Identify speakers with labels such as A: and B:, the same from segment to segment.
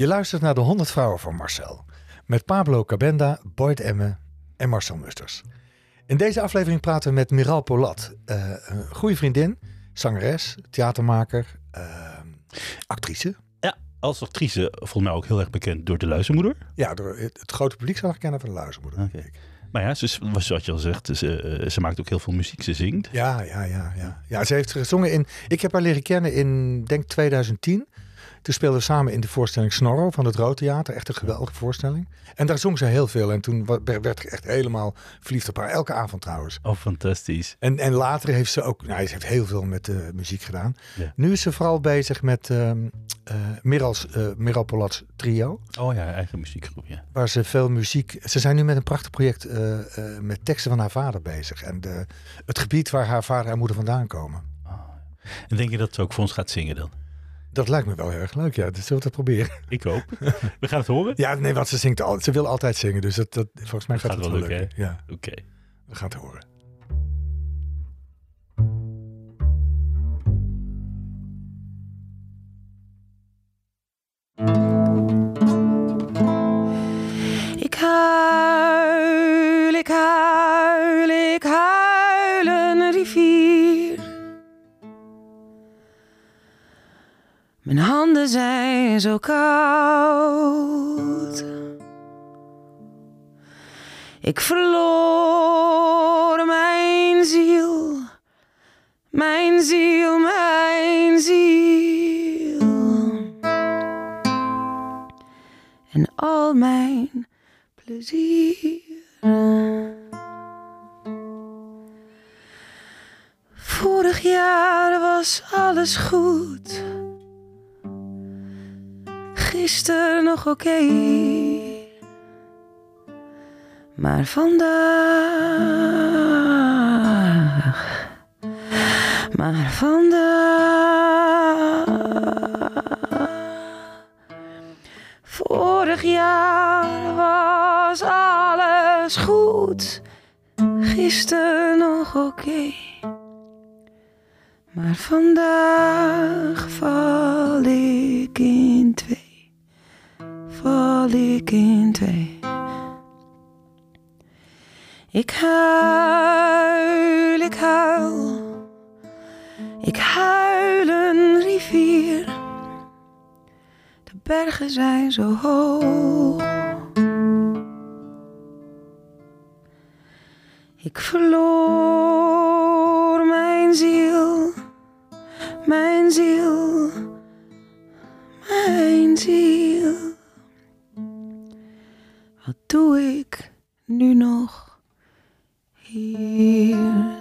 A: Je luistert naar de 100 vrouwen van Marcel. Met Pablo Cabenda, Boyd Emme en Marcel Musters. In deze aflevering praten we met Miral Polat. eh, een goede vriendin, zangeres, theatermaker, eh, actrice.
B: Ja, als actrice volgens mij ook heel erg bekend door de luizenmoeder.
A: Ja, door het, het grote publiek zal haar kennen van de luizenmoeder.
B: Oké. Maar ja, ze, zoals je al zegt, ze, eh, ze maakt ook heel veel muziek. Ze zingt.
A: Ja, ja, ja, ja. Ja, ze heeft gezongen in... Ik heb haar leren kennen in, denk 2010. Toen speelden we samen in de voorstelling Snorro van het Rood Theater. Echt een geweldige voorstelling. En daar zong ze heel veel. En toen werd ik echt helemaal verliefd op haar. Elke avond trouwens.
B: Oh, fantastisch.
A: En, en later heeft ze ook... Nou, ze heeft heel veel met de muziek gedaan.
B: Ja.
A: Nu is ze vooral bezig met eh Mirals, eh Miral Polats trio.
B: Oh ja, eigen muziekgroep, ja.
A: Waar ze veel muziek... Ze zijn nu met een prachtig project eh, eh, met teksten van haar vader bezig. En de, het gebied waar haar vader en moeder vandaan komen.
B: En denk je dat ze ook voor ons gaat zingen dan?
A: Dat lijkt me wel heel erg leuk, ja. Dus zullen we dat proberen?
B: Ik hoop. We gaan het horen.
A: Ja, nee, want ze zingt al. Ze wil altijd zingen, dus dat, dat, volgens mij gaat,
B: gaat
A: het
B: wel lukken.
A: Ja,
B: Oké.
A: we gaan het horen.
C: Ik huil, ik huil, Mijn handen zijn zo koud. Ik verloor mijn ziel, mijn ziel, mijn ziel en al mijn plezier. Vorig jaar was alles goed. Gisteren nog oké. Maar vandaag. Maar vandaag. Vorig jaar was alles goed, gisteren nog oké. Maar vandaag val ik in twee, val ik in twee. Ik huil, ik huil, ik huil een rivier. De bergen zijn zo hoog. Ik verloor mijn ziel, mijn ziel, mijn ziel. Doe ik nu nog hier?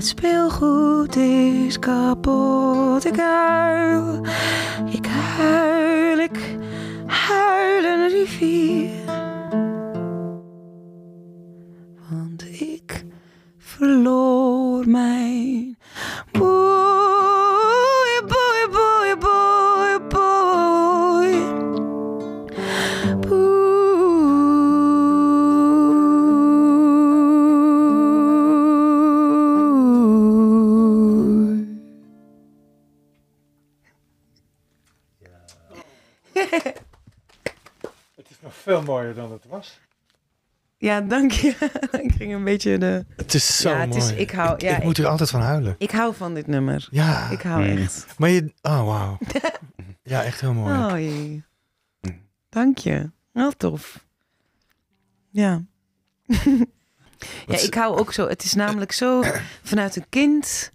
C: Het speelgoed is kapot. Ik huil, ik huil, ik huil een rivier.
A: Mooier dan het was.
C: Ja, dank je. ik ging een beetje de.
A: Het is zo
C: Ja, het
A: mooi.
C: is- ik hou- ja,
A: ik moet er altijd van huilen.
C: Ik hou van dit nummer.
A: Ja,
C: Ik hou
B: Hmm.
C: echt.
A: maar je... Oh, wauw. ja, echt heel mooi.
C: Oh jee. Dank je. Heel tof. Ja. Ja, ik hou ook zo. Het is namelijk zo vanuit een kind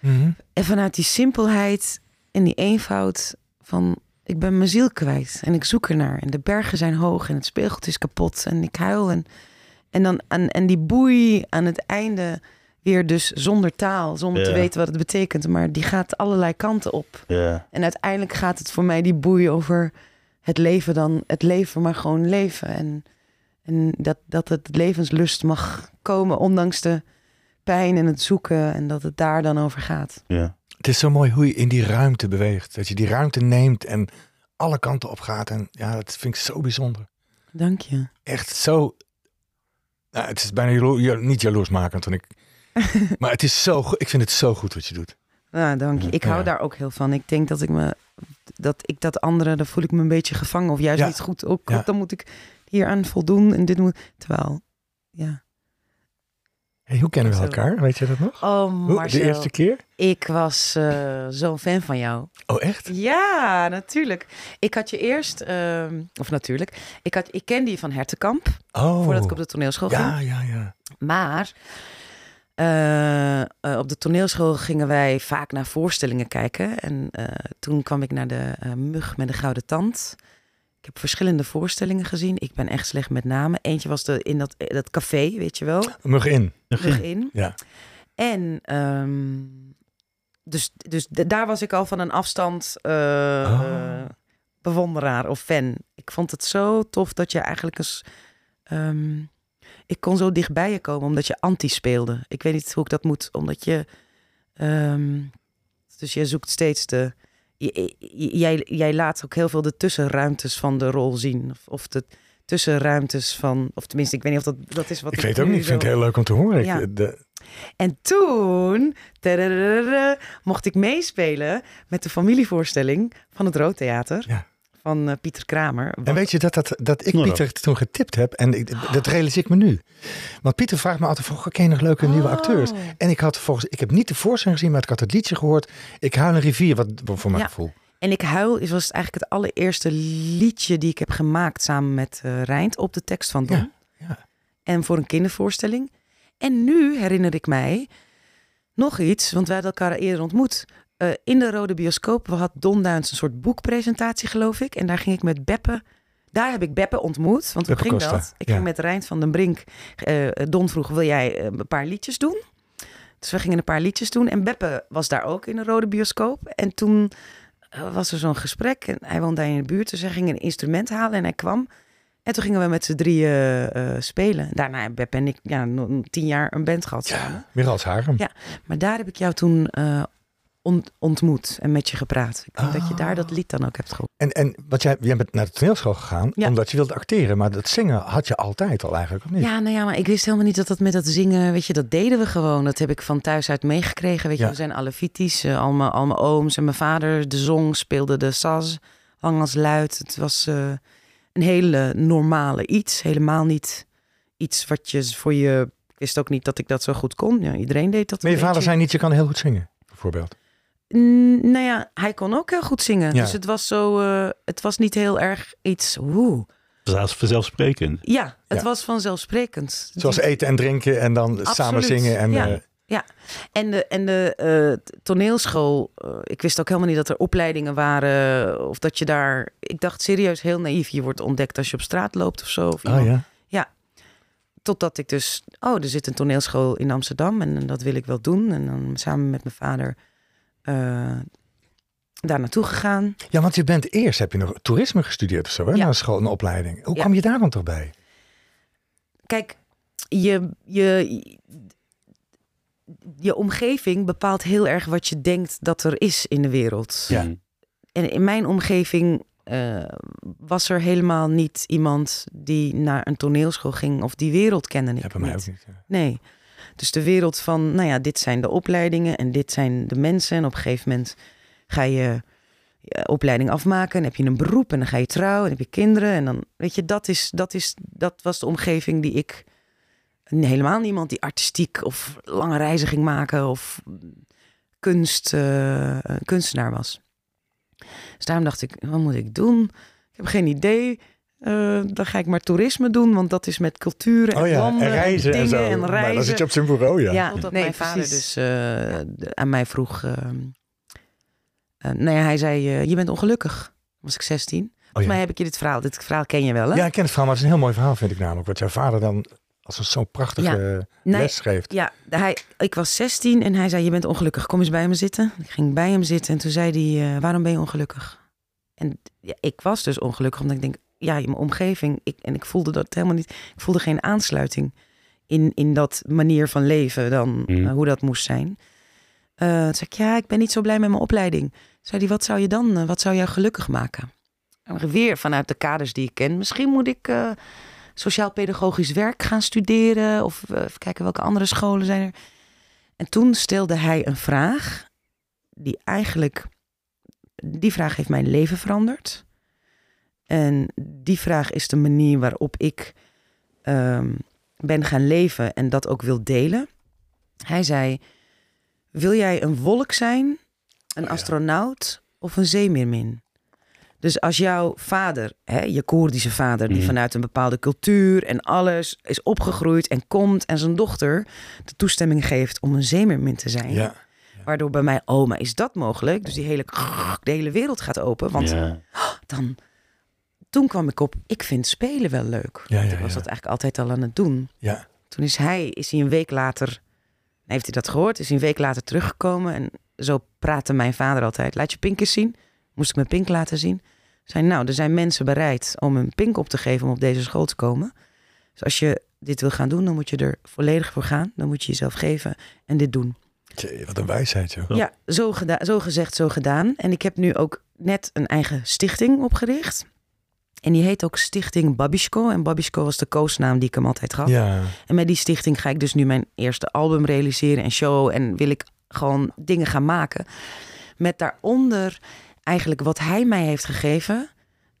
A: Mhm.
C: en vanuit die simpelheid en die eenvoud van ik ben mijn ziel kwijt en ik zoek ernaar en de bergen zijn hoog en het speelgoed is kapot en ik huil en en dan en, en die boei aan het einde weer dus zonder taal, zonder te weten wat het betekent, maar die gaat allerlei kanten op. En uiteindelijk gaat het voor mij die boei over het leven dan, het leven maar gewoon leven. En, en dat, dat het levenslust mag komen ondanks de pijn en het zoeken en dat het daar dan over gaat.
B: Ja.
A: Het is zo mooi hoe je in die ruimte beweegt. Dat je die ruimte neemt en alle kanten op gaat. En ja, dat vind ik zo bijzonder.
C: Dank je.
A: Echt zo... Nou, het is bijna jalo- niet jaloersmakend. Want ik, maar het is zo goed. Ik vind het zo goed wat je doet.
C: Nou, dank je. Ik hou
A: Ja.
C: daar ook heel van. Ik denk dat ik me dat ik dat andere, dan voel ik me een beetje gevangen of juist
A: Ja.
C: niet goed. Ook
A: Ja.
C: dan moet ik hier aan voldoen en dit moet. Terwijl, ja.
A: Hey, hoe kennen we elkaar? Weet je dat nog?
C: Oh,
A: de eerste keer?
C: Ik was eh, zo'n fan van jou.
A: Oh, echt?
C: Ja, natuurlijk. Ik had je eerst, ehm, of natuurlijk, ik, had, ik kende je van Hertenkamp,
A: Oh.
C: voordat ik op de toneelschool ging.
A: Ja, ja, ja.
C: Maar eh, eh, op de toneelschool gingen wij vaak naar voorstellingen kijken. En toen kwam ik naar de Mug met de Gouden Tand. Ik heb verschillende voorstellingen gezien. Ik ben echt slecht met namen. Eentje was de, in dat, eh, dat café, weet je wel.
A: Mug in.
C: Mug in.
A: Ja.
C: En ehm, dus, dus daar was ik al van een afstand eh,
A: Oh.
C: eh, bewonderaar of fan. Ik vond het zo tof dat je eigenlijk eens... ehm, ik kon zo dichtbij je komen omdat je anti speelde. Ik weet niet hoe ik dat moet, omdat je... ehm, dus je zoekt steeds de... Jij, jij laat ook heel veel de tussenruimtes van de rol zien. Of, of de tussenruimtes van... Of tenminste, ik weet niet of dat, dat is wat
A: Ik weet ook niet. Ik vind het heel leuk om te horen. Ik-
C: Ja.
A: de,
C: en toen mocht ik meespelen met de familievoorstelling van het Rood Theater
A: Ja.
C: Van eh, Pieter Kramer.
A: En weet je dat, dat, dat ik
B: Nou,
A: Pieter toen getipt heb? En ik, dat realiseer ik me nu. Want Pieter vraagt me altijd van, "Goh, ken je nog leuke nieuwe
C: Oh.
A: acteurs? En ik had volgens, ik heb niet de voorstelling gezien, maar ik had het liedje gehoord. Ik huil een rivier, wat, voor mijn
C: Ja.
A: gevoel.
C: En ik huil is was eigenlijk het allereerste liedje die ik heb gemaakt samen met eh Rijnt op de tekst van Don.
A: Ja, ja.
C: En voor een kindervoorstelling. En nu herinner ik mij nog iets, want wij hadden elkaar eerder ontmoet. Eh, in de Rode Bioscoop had Don Duins een soort boekpresentatie, geloof ik. En daar ging ik met Beppe. Daar heb ik Beppe ontmoet. Want hoe
A: Beppe
C: ging
A: Costa,
C: dat? Ik
A: ja.
C: ging met Rijnt van den Brink. eh, Don vroeg: Wil jij eh, een paar liedjes doen? Dus we gingen een paar liedjes doen. En Beppe was daar ook in de Rode Bioscoop. En toen eh, was er zo'n gesprek. En hij woonde daar in de buurt. Dus hij ging een instrument halen en hij kwam. En toen gingen we met z'n drieën eh, spelen. Daarna hebben Beppe en ik ja, tien jaar een band gehad samen.
A: Ja, meer als Harem.
C: Ja. Maar daar heb ik jou toen eh, ont- ontmoet en met je gepraat. Ik denk dat je daar dat lied dan ook hebt gehoord.
A: En, en wat jij, jij bent naar de toneelschool gegaan,
C: Ja.
A: omdat je wilde acteren. Maar dat zingen had je altijd al eigenlijk, of niet?
C: Ja, nou ja, maar ik wist helemaal niet dat dat met dat zingen, weet je, dat deden we gewoon. Dat heb ik van thuis uit meegekregen. Weet je,
A: Ja.
C: we zijn Alevitisch, eh, al, mijn, al mijn ooms en mijn vader, de zong, speelde de saz, lang als luid. Het was eh, een hele normale iets, helemaal niet iets wat je voor je... Ik wist ook niet dat ik dat zo goed kon. Ja, iedereen deed dat
A: Maar je vader
C: beetje.
A: zei niet, je kan heel goed zingen, bijvoorbeeld.
C: Nou ja, hij kon ook heel goed zingen.
A: Ja.
C: Dus het was zo, eh, het was niet heel erg iets, oeh.
B: Zelfs vanzelfsprekend.
C: Ja, het
A: Ja.
C: was vanzelfsprekend.
A: Zoals eten en drinken en dan samen zingen. En,
C: ja.
A: eh,
C: En de, en de eh, toneelschool, ik wist ook helemaal niet dat er opleidingen waren. Of dat je daar, ik dacht serieus heel naïef, je wordt ontdekt als je op straat loopt of zo. Of
A: oh
C: iemand-
A: ja.
C: Totdat ik dus, oh, er zit een toneelschool in Amsterdam en, dat wil ik wel doen. En dan samen met mijn vader daar naartoe gegaan.
A: Ja, want je bent eerst, heb je nog toerisme gestudeerd of zo, hè?
C: Ja.
A: Na school, een opleiding. Hoe
C: Ja.
A: kwam je daar dan toch bij?
C: Kijk, je, je, je omgeving bepaalt heel erg wat je denkt dat er is in de wereld.
A: Ja.
C: En in mijn omgeving eh, was er helemaal niet iemand die naar een toneelschool ging of die wereld kende ik
A: Ja, bij mij
C: niet.
A: ook niet. ja.
C: Nee. Dus de wereld van, nou ja, dit zijn de opleidingen en dit zijn de mensen. En op een gegeven moment ga je je opleiding afmaken en heb je een beroep en dan ga je trouwen en heb je kinderen. En dan, weet je, dat, is, dat, is, dat was de omgeving die ik, helemaal niemand die artistiek of lange reizen ging maken of kunst, eh, kunstenaar was. Dus daarom dacht ik, wat moet ik doen? Ik heb geen idee. Eh, dan ga ik maar toerisme doen, want dat is met culturen en
A: Oh ja,
C: landen
A: en reizen en,
C: dingen
A: zo.
C: en
A: Maar
C: reizen.
A: dan zit je op zijn bureau, ja.
C: Ja,
D: Totdat
C: nee,
D: mijn
C: mijn
D: vader
C: dus eh, aan mij vroeg. ehm eh, nou ja, hij zei: Je bent ongelukkig. Was ik 16. Volgens
A: Oh, ja.
C: mij heb ik je dit verhaal. Dit verhaal ken je wel, hè?
A: Ja, ik ken het verhaal, maar het is een heel mooi verhaal, vind ik namelijk. Wat jouw vader dan als een zo'n prachtige
C: Nee,
A: les geeft.
C: Ja, hij, ik was 16 en hij zei: Je bent ongelukkig. Kom eens bij me zitten. Ik ging bij hem zitten en toen zei hij: eh, Waarom ben je ongelukkig? En ja, ik was dus ongelukkig omdat ik denk: Ja, in mijn omgeving. Ik, en ik voelde dat helemaal niet. Ik voelde geen aansluiting in, in dat manier van leven dan
B: Mhm.
C: eh, hoe dat moest zijn. Toen zei ik: Ja, ik ben niet zo blij met mijn opleiding. Zei hij: Wat zou je dan? eh, wat zou jou gelukkig maken? En weer vanuit de kaders die ik ken. Misschien moet ik. sociaal-pedagogisch werk gaan studeren. Of even kijken welke andere scholen zijn er. En toen stelde hij een vraag die eigenlijk... Die vraag heeft mijn leven veranderd. En die vraag is de manier waarop ik ehm, ben gaan leven en dat ook wil delen. Hij zei, wil jij een wolk zijn, een astronaut of een zeemeermin? Dus als jouw vader, hè, je Koerdische vader, die
B: Mhm.
C: vanuit een bepaalde cultuur en alles is opgegroeid en komt en zijn dochter de toestemming geeft om een zeemeermin te zijn.
A: Ja.
C: Waardoor bij mij, maar is dat mogelijk? Dus die hele, de hele wereld gaat open. Want
B: Ja.
C: dan, toen kwam ik op, ik vind spelen wel leuk.
A: Ja,
C: ik was dat eigenlijk altijd al aan het doen.
A: Ja.
C: Toen is hij, is hij een week later, heeft hij dat gehoord, is hij een week later teruggekomen. En zo praatte mijn vader altijd. Laat je pink eens zien. Moest ik mijn pink laten zien. Zei, nou, er zijn mensen bereid om een pink op te geven om op deze school te komen. Dus als je dit wil gaan doen, dan moet je er volledig voor gaan. Dan moet je jezelf geven en dit doen.
A: Tjee, wat een wijsheid, joh.
B: Ja.
C: Zo, zo gezegd, zo gedaan. En ik heb nu ook net een eigen stichting opgericht. En die heet ook Stichting Babishko. En Babishko was de koosnaam die ik hem altijd gaf.
A: Ja.
C: En met die stichting ga ik dus nu mijn eerste album realiseren en show. En wil ik gewoon dingen gaan maken. Met daaronder eigenlijk wat hij mij heeft gegeven.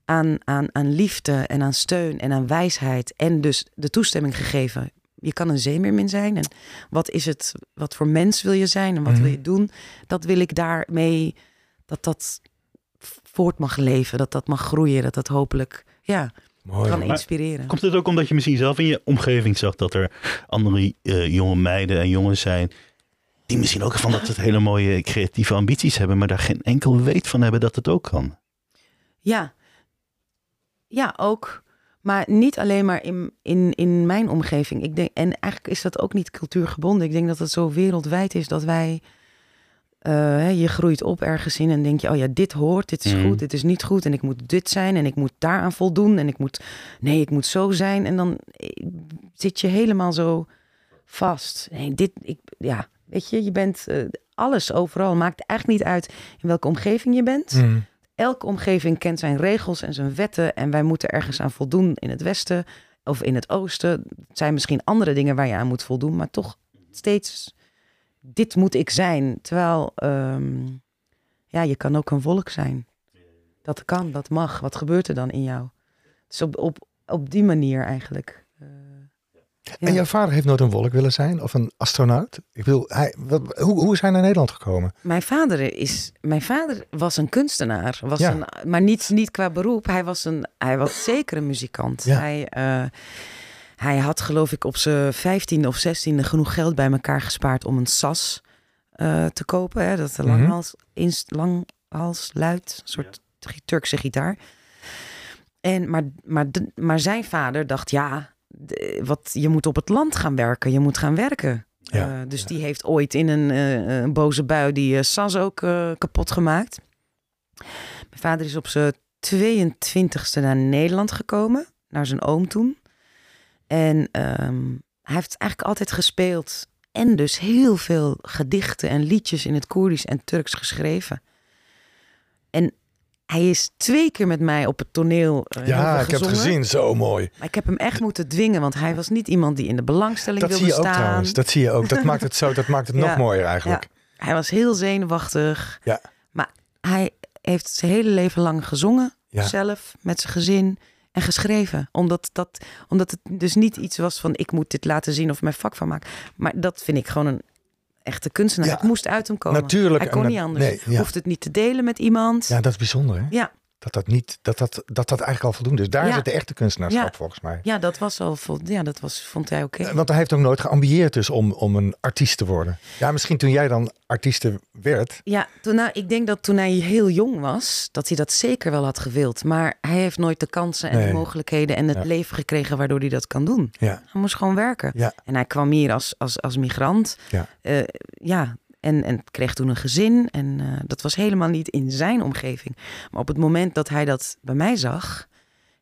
C: Aan, aan, aan liefde en aan steun en aan wijsheid. En dus de toestemming gegeven. Je kan een zeemeermin zijn. En wat is het? Wat voor mens wil je zijn? En wat
A: Mhm.
C: wil je doen? Dat wil ik daarmee. Dat dat voort mag leven. Dat dat mag groeien. Dat dat hopelijk ja,
A: Mooi.
C: kan inspireren.
B: Komt het ook omdat je misschien zelf in je omgeving zag dat er andere eh, jonge meiden en jongens zijn die misschien ook van dat het hele mooie creatieve ambities hebben, maar daar geen enkel weet van hebben dat het ook kan?
C: Ja. Ja, ook. Maar niet alleen maar in, in, in mijn omgeving. Ik denk, en eigenlijk is dat ook niet cultuurgebonden. Ik denk dat het zo wereldwijd is dat wij. Eh, je groeit op ergens in en denk je, oh ja, dit hoort, dit is
B: Mhm.
C: goed, dit is niet goed. En ik moet dit zijn en ik moet daaraan voldoen. En ik moet, nee, ik moet zo zijn. En dan eh, zit je helemaal zo vast. Nee, dit, ik, ja, weet je, je bent eh, alles overal. Maakt eigenlijk niet uit in welke omgeving je bent
A: Mm.
C: elke omgeving kent zijn regels en zijn wetten. En wij moeten ergens aan voldoen in het westen of in het oosten. Het zijn misschien andere dingen waar je aan moet voldoen, maar toch steeds, dit moet ik zijn. Terwijl, ehm, ja, je kan ook een volk zijn. Dat kan, dat mag. Wat gebeurt er dan in jou? Dus op, op, op die manier eigenlijk. eh, ja.
A: En jouw vader heeft nooit een wolk willen zijn of een astronaut? Ik wil, hij, wat, hoe, hoe is hij naar Nederland gekomen?
C: Mijn vader, is, mijn vader was een kunstenaar, was
A: Ja.
C: een, maar niet, niet qua beroep. Hij was, een, hij was zeker een muzikant.
A: Ja.
C: Hij, eh, hij had geloof ik op zijn vijftiende of zestiende genoeg geld bij elkaar gespaard om een sas eh, te kopen. Hè? Dat een
A: Mhm.
C: langhals, inst, langhals, luid, een soort Turkse gitaar. En, maar, maar, de- maar zijn vader dacht, ja, de- wat, je moet op het land gaan werken. Je moet gaan werken.
A: Ja,
C: Eh, dus die heeft ooit in een, eh, een boze bui die Sas ook kapot gemaakt. Mijn vader is op zijn 22e naar Nederland gekomen. Naar zijn oom toen. En ehm, hij heeft eigenlijk altijd gespeeld. En dus heel veel gedichten en liedjes in het Koerdisch en Turks geschreven. En hij is twee keer met mij op het toneel heel
A: Ja, ik heb het gezien. Zo mooi.
C: Maar ik heb hem echt moeten dwingen, want hij was niet iemand die in de belangstelling
A: Dat
C: wilde
A: zie je ook
C: staan.
A: trouwens. Dat zie je ook. Dat maakt het zo. Dat maakt het
C: Ja.
A: nog mooier eigenlijk.
C: Hij was heel zenuwachtig.
A: Ja.
C: Maar hij heeft zijn hele leven lang gezongen.
A: Ja.
C: Zelf, met zijn gezin. En geschreven. Omdat, dat, omdat het dus niet iets was van ik moet dit laten zien of mijn vak van maken. Maar dat vind ik gewoon een echte kunstenaar.
A: Ja.
C: Het moest uit hem komen.
A: Natuurlijk.
C: Hij kon
A: en
C: niet anders.
A: Nee, ja.
C: Hoeft het niet te delen met iemand.
A: ja, dat is bijzonder hè?
C: Ja,
A: dat dat, niet, dat, dat, dat, dat eigenlijk al voldoende is. Daar
C: Ja.
A: zit de echte kunstenaarschap
C: Ja.
A: volgens mij.
C: Ja, dat was al ja, dat was, vond hij oké.
A: Want hij heeft ook nooit geambieerd dus om, om een artiest te worden. Ja, misschien toen jij dan artieste werd.
C: Ja, toen, nou, ik denk dat toen hij heel jong was, dat hij dat zeker wel had gewild. Maar hij heeft nooit de kansen en
A: Nee.
C: de mogelijkheden en het
A: Ja.
C: leven gekregen waardoor hij dat kan doen.
A: Ja,
C: Hij moest gewoon werken. En hij kwam hier als, als, als migrant.
A: Ja.
C: Eh, ja, en, en kreeg toen een gezin. En eh, dat was helemaal niet in zijn omgeving. Maar op het moment dat hij dat bij mij zag,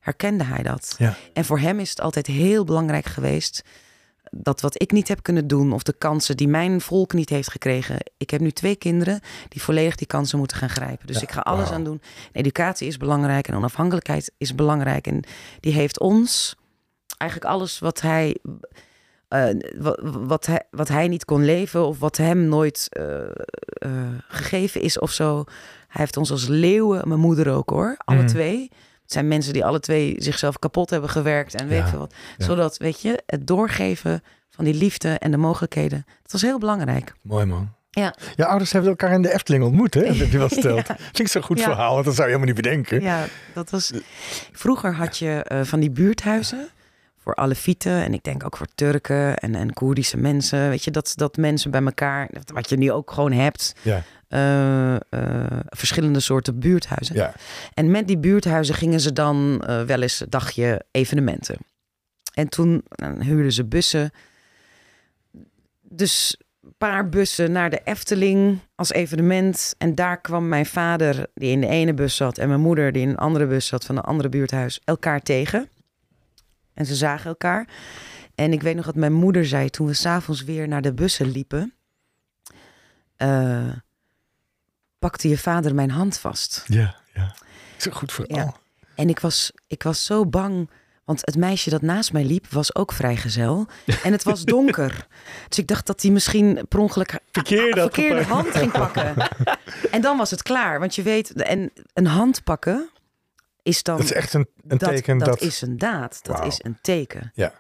C: herkende hij dat.
A: ja.
C: En voor hem is het altijd heel belangrijk geweest dat wat ik niet heb kunnen doen of de kansen die mijn volk niet heeft gekregen. Ik heb nu twee kinderen die volledig die kansen moeten gaan grijpen. Dus
A: Ja,
C: ik ga alles aan doen. Educatie is belangrijk en onafhankelijkheid is belangrijk. En die heeft ons eigenlijk alles wat hij, eh, wat, wat, hij, wat hij niet kon leven of wat hem nooit eh, eh, gegeven is of zo. Hij heeft ons als leeuwen, mijn moeder ook hoor, alle
A: Mhm.
C: twee. Het zijn mensen die alle twee zichzelf kapot hebben gewerkt en weet
A: Ja,
C: veel wat.
A: ja.
C: Zodat, weet je, het doorgeven van die liefde en de mogelijkheden. Dat was heel belangrijk.
A: Mooi man.
C: Ja.
A: Je ouders hebben elkaar in de Efteling ontmoet, hè? Dat heb je wel verteld.
C: Ja.
A: Vind ik zo'n goed
C: Ja.
A: verhaal, want dat zou je helemaal niet bedenken.
C: Ja, dat was. Vroeger had je van die buurthuizen voor Alefieten en ik denk ook voor Turken en, en Koerdische mensen. Weet je, dat, dat mensen bij elkaar, wat je nu ook gewoon hebt,
A: Ja,
C: eh, eh, verschillende soorten buurthuizen.
A: ja.
C: En met die buurthuizen gingen ze dan eh, wel eens een dagje evenementen. En toen huurden ze bussen. Dus een paar bussen naar de Efteling als evenement. En daar kwam mijn vader, die in de ene bus zat, en mijn moeder, die in een andere bus zat van een andere buurthuis, elkaar tegen. En ze zagen elkaar. En ik weet nog dat mijn moeder zei toen we s'avonds weer naar de bussen liepen. eh, pakte je vader mijn hand vast.
A: Ja, ja. Zo'n goed verhaal.
C: Ja. En ik was, ik was zo bang. Want het meisje dat naast mij liep was ook vrijgezel. En het was donker. dus ik dacht dat hij misschien per ongeluk
B: Verkeerde
C: verkeerde hand ging pakken. en dan was het klaar. Want je weet, en een hand pakken is dan...
A: Dat is echt een, een
C: dat,
A: teken
C: dat,
A: dat...
C: is een daad. Dat is een teken.
A: Ja.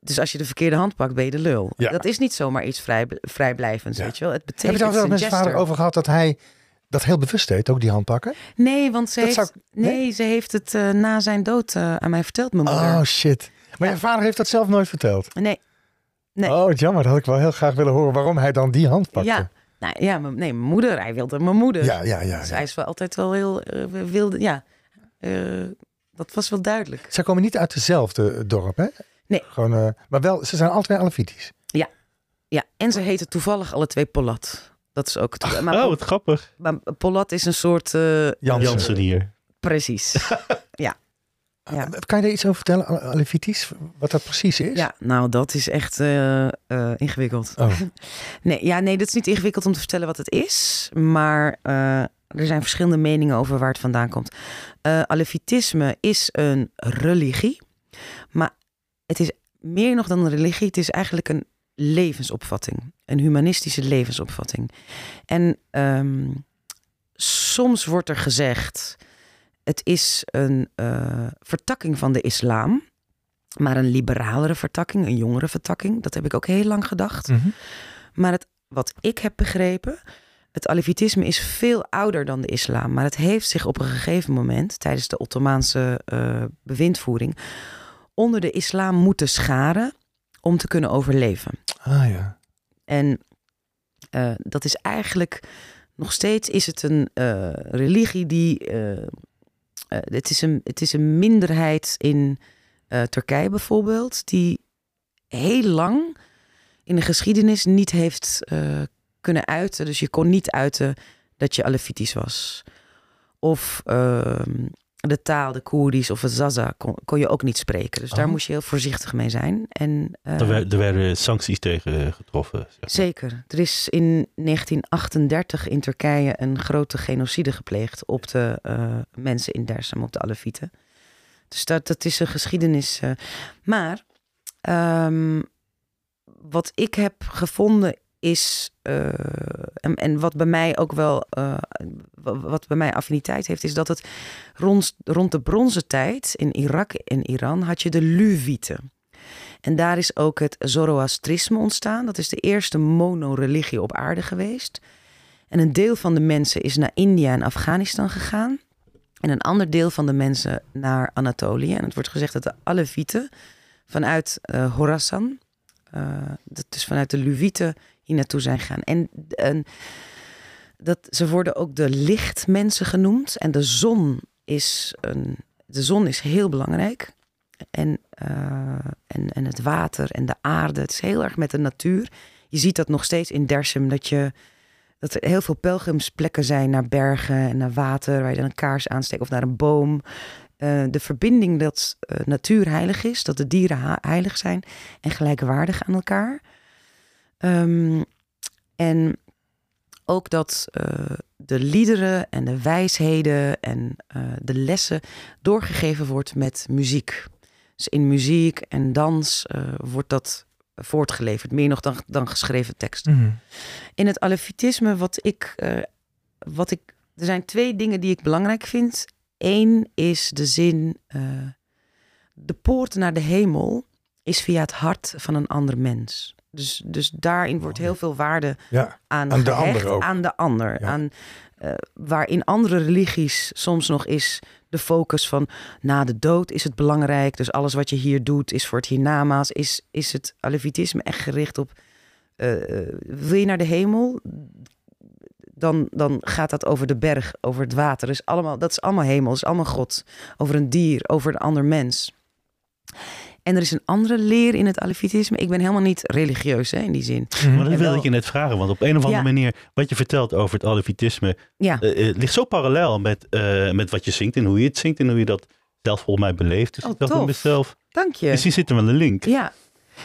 C: Dus als je de verkeerde hand pakt, ben je de lul.
A: Ja.
C: Dat is niet zomaar iets vrij, vrijblijvends,
A: Ja.
C: weet je wel. Het
A: Heb je
C: betekent
A: het al wel
C: het
A: met zijn vader over gehad dat hij dat heel bewust deed, ook die hand pakken?
C: Nee, want ze
A: Dat
C: heeft,
A: zou
C: nee, ze heeft het eh, na zijn dood eh, aan mij verteld, mijn moeder.
A: Oh shit. Maar
C: Ja.
A: je vader heeft dat zelf nooit verteld.
C: Nee. Nee.
A: Oh, jammer. Dat had ik wel heel graag willen horen waarom hij dan die hand pakte.
C: Ja. Nou, ja, nee, mijn moeder. Hij wilde mijn moeder.
A: ja, ja. ja,
C: Dus
A: ja.
C: hij is wel altijd wel heel eh, wilde. Ja, Eh, dat was wel duidelijk.
A: Zij komen niet uit dezelfde dorp, hè?
C: Nee.
A: Gewoon, eh, maar wel, ze zijn alle twee Alevitisch.
C: Ja, en ze heten toevallig alle twee Polat. Dat is ook. het- maar,
B: Oh, wat grappig.
C: maar Polat is een soort. eh,
A: Jansen.
B: Jansen hier.
C: precies. ja. Ja.
A: Eh, Kan je daar iets over vertellen, Al- Alevitisch? Wat dat precies is?
C: ja, nou, dat is echt eh, eh, ingewikkeld.
A: Oh,
C: Nee, ja, nee, dat is niet ingewikkeld om te vertellen wat het is. Maar eh, er zijn verschillende meningen over waar het vandaan komt. Alevitisme is een religie. Maar het is meer nog dan een religie. Het is eigenlijk een levensopvatting. Een humanistische levensopvatting. En ehm, soms wordt er gezegd... het is een eh, vertakking van de islam... maar een liberalere vertakking, een jongere vertakking. Dat heb ik ook heel lang gedacht.
A: mhm.
C: Maar het, wat ik heb begrepen, het Alevitisme is veel ouder dan de islam. Maar het heeft zich op een gegeven moment, tijdens de Ottomaanse eh, bewindvoering, onder de islam moeten scharen om te kunnen overleven.
A: Ah ja.
C: En eh, dat is eigenlijk nog steeds is het een eh, religie die. het, is een, het is een minderheid in Turkije bijvoorbeeld, die heel lang in de geschiedenis niet heeft eh, kunnen uiten. Dus je kon niet uiten dat je Alevitisch was. Of ehm, de taal, de Koerdisch of het Zaza kon, kon je ook niet spreken. Dus daar
A: Oh.
C: moest je heel voorzichtig mee zijn. En, eh,
B: Er, wer- er werden sancties tegen getroffen. zeg maar.
C: Zeker. Er is in 1938 in Turkije een grote genocide gepleegd op de eh, mensen in Dersem, op de Alevieten. Dus dat, dat is een geschiedenis. eh. maar ehm, wat ik heb gevonden is, eh, en, wat bij mij ook wel, eh, wa- wat bij mij affiniteit heeft, is dat het rond, rond de bronzen tijd in Irak en Iran had je de Luwieten. En daar is ook het Zoroastrisme ontstaan. Dat is de eerste monoreligie op aarde geweest. En een deel van de mensen is naar India en Afghanistan gegaan. En een ander deel van de mensen naar Anatolië. En het wordt gezegd dat de Alevieten vanuit uh, Horasan, uh, dus vanuit de Luvieten, hier naartoe zijn gegaan. En, en dat, ze worden ook de lichtmensen genoemd. En de zon is, een, de zon is heel belangrijk. En, uh, en, en het water en de aarde. Het is heel erg met de natuur. Je ziet dat nog steeds in Dersum, dat, je, dat er heel veel pelgrimsplekken zijn naar bergen en naar water, waar je dan een kaars aansteekt of naar een boom. Uh, de verbinding dat uh, natuur heilig is, dat de dieren heilig zijn en gelijkwaardig aan elkaar. Um, en ook dat uh, de liederen en de wijsheden en de lessen doorgegeven wordt met muziek. Dus in muziek en dans wordt dat voortgeleverd, meer nog dan, dan geschreven teksten.
A: Mhm.
C: In het alefitisme, wat ik, wat ik. Er zijn twee dingen die ik belangrijk vind. Eén is de zin: de poort naar de hemel is via het hart van een ander mens. Dus, dus daarin wordt heel veel waarde
A: ja,
C: aan,
A: aan de ander ook.
C: aan de ander.
A: Ja.
C: Aan, uh, waar in andere religies soms nog is de focus van na de dood is het belangrijk. Dus alles wat je hier doet is voor het hiernamaals. Is, is het alevitisme echt gericht op uh, wil je naar de hemel? Dan, dan gaat dat over de berg, over het water. Dus allemaal, dat is allemaal hemel, dat is allemaal God. Over een dier, over een ander mens. En er is een andere leer in het alevitisme. Ik ben helemaal niet religieus hè, in die zin.
B: Maar dat wilde ik je net vragen. Want op een of andere
C: Ja.
B: manier, wat je vertelt over het alevitisme,
C: Ja,
B: uh, uh, ligt zo parallel met, uh, met wat je zingt en hoe je het zingt en hoe je dat zelf volgens mij beleeft. Dus
C: Oh,
B: ik dacht bij mezelf,
C: dank je.
B: dus hier zit er wel een link.
C: Ja.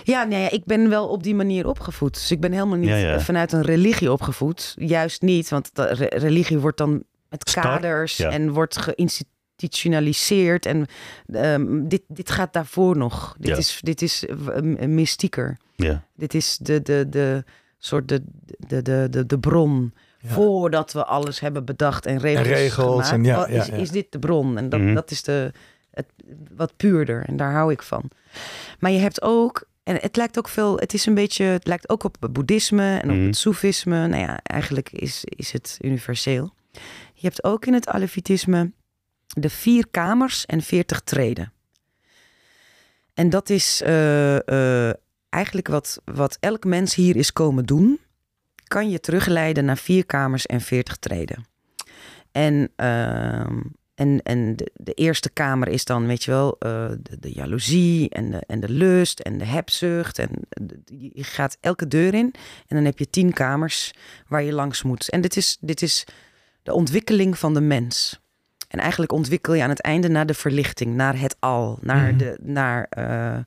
C: Ja, nee, ja, ik ben wel op die manier opgevoed. Dus ik ben helemaal niet
B: Ja, ja.
C: vanuit een religie opgevoed. Juist niet, want de re- religie wordt dan met
B: Star,
C: kaders
B: ja.
C: en wordt geïnstitutionaliseerd. En ehm, dit, dit gaat daarvoor nog. Dit
B: Ja.
C: is, dit is eh, mystieker.
B: Ja.
C: Dit is de, de, de soort de, de, de, de, de bron.
A: Ja.
C: Voordat we alles hebben bedacht en regels,
A: En regels
C: gemaakt,
A: en ja,
C: is, is dit de bron. En dat,
B: Mhm.
C: dat is de, het, wat puurder. En daar hou ik van. Maar je hebt ook, en het lijkt ook veel, het is een beetje, het lijkt ook op het boeddhisme en op
B: Mhm.
C: het soefisme. Nou ja, eigenlijk is, is het universeel. Je hebt ook in het alevitisme de vier kamers en veertig treden. En dat is eh, eh, eigenlijk wat, wat elk mens hier is komen doen. Kan je terugleiden naar vier kamers en veertig treden. En, ehm, en, en de, eerste kamer is dan, weet je wel, eh, de, de jaloezie en de, en de lust en de hebzucht. En je gaat elke deur in en dan heb je tien kamers waar je langs moet. En dit is, dit is de ontwikkeling van de mens. En eigenlijk ontwikkel je aan het einde naar de verlichting, naar het al, naar
A: Mhm.
C: de, naar, eh,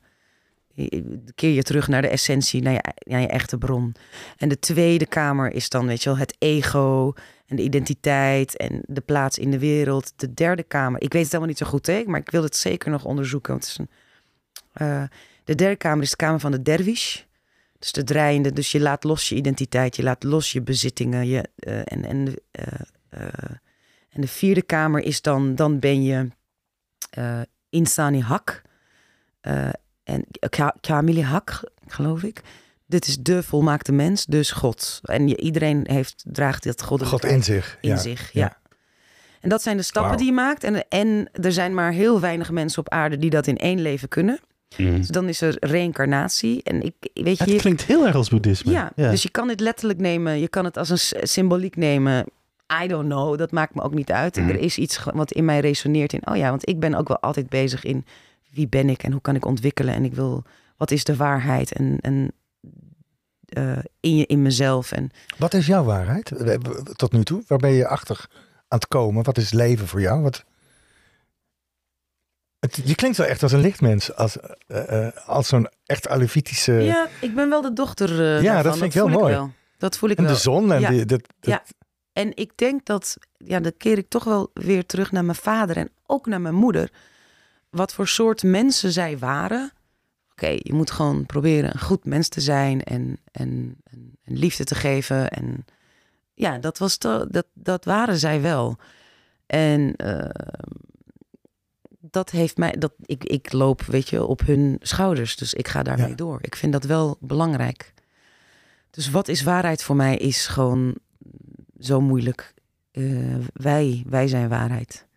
C: je- keer je terug naar de essentie, naar je, naar je echte bron. En de tweede kamer is dan, weet je wel, het ego en de identiteit en de plaats in de wereld. De derde kamer, ik weet het helemaal niet zo goed, hè, maar ik wil het zeker nog onderzoeken. Want het is een, eh, de derde kamer is de kamer van de dervish. Dus de draaiende, dus je laat los je identiteit, je laat los je bezittingen. Je, eh, en, en, eh, eh, en de vierde kamer is dan, dan ben je eh insani hak. eh, en Ka- Kamili hak, geloof ik. Dit is de volmaakte mens, dus God. En je, iedereen heeft, draagt dat
A: God in zich.
C: in
A: ja.
C: zich. Ja. En dat zijn de stappen die je maakt. En, en er zijn maar heel weinig mensen op aarde die dat in één leven kunnen.
B: Mhm.
C: Dus dan is er reïncarnatie. En ik weet je,
B: Het klinkt heel erg als boeddhisme.
C: ja, dus je kan dit letterlijk nemen. Je kan het als een symboliek nemen. I don't know, dat maakt me ook niet uit.
B: Mhm.
C: Er is iets wat in mij resoneert in... oh ja, want ik ben ook wel altijd bezig in... wie ben ik en hoe kan ik ontwikkelen? En ik wil, wat is de waarheid? En, en eh, in, je, in mezelf. En
A: Wat is jouw waarheid tot nu toe? Waar ben je achter aan het komen? Wat is leven voor jou? Wat... Het, je klinkt wel echt als een lichtmens. Als, eh, als zo'n echt alevitische...
C: ja, ik ben wel de dochter
A: Ja,
C: daarvan.
A: dat vind ik heel mooi.
C: wel. Dat voel ik
A: en
C: wel.
A: de zon. En
C: Ja.
A: die, dat, dat,
C: Ja. En ik denk dat, ja, dan keer ik toch wel weer terug naar mijn vader en ook naar mijn moeder. Wat voor soort mensen zij waren. Oké, je moet gewoon proberen een goed mens te zijn en, en, en, en liefde te geven. En ja, dat, was dat, dat waren zij wel. En eh, dat heeft mij, dat, ik, ik loop, weet je, op hun schouders. Dus ik ga daarmee
A: Ja.
C: door. Ik vind dat wel belangrijk. Dus wat is waarheid voor mij is gewoon zo moeilijk. Eh, wij, wij zijn waarheid.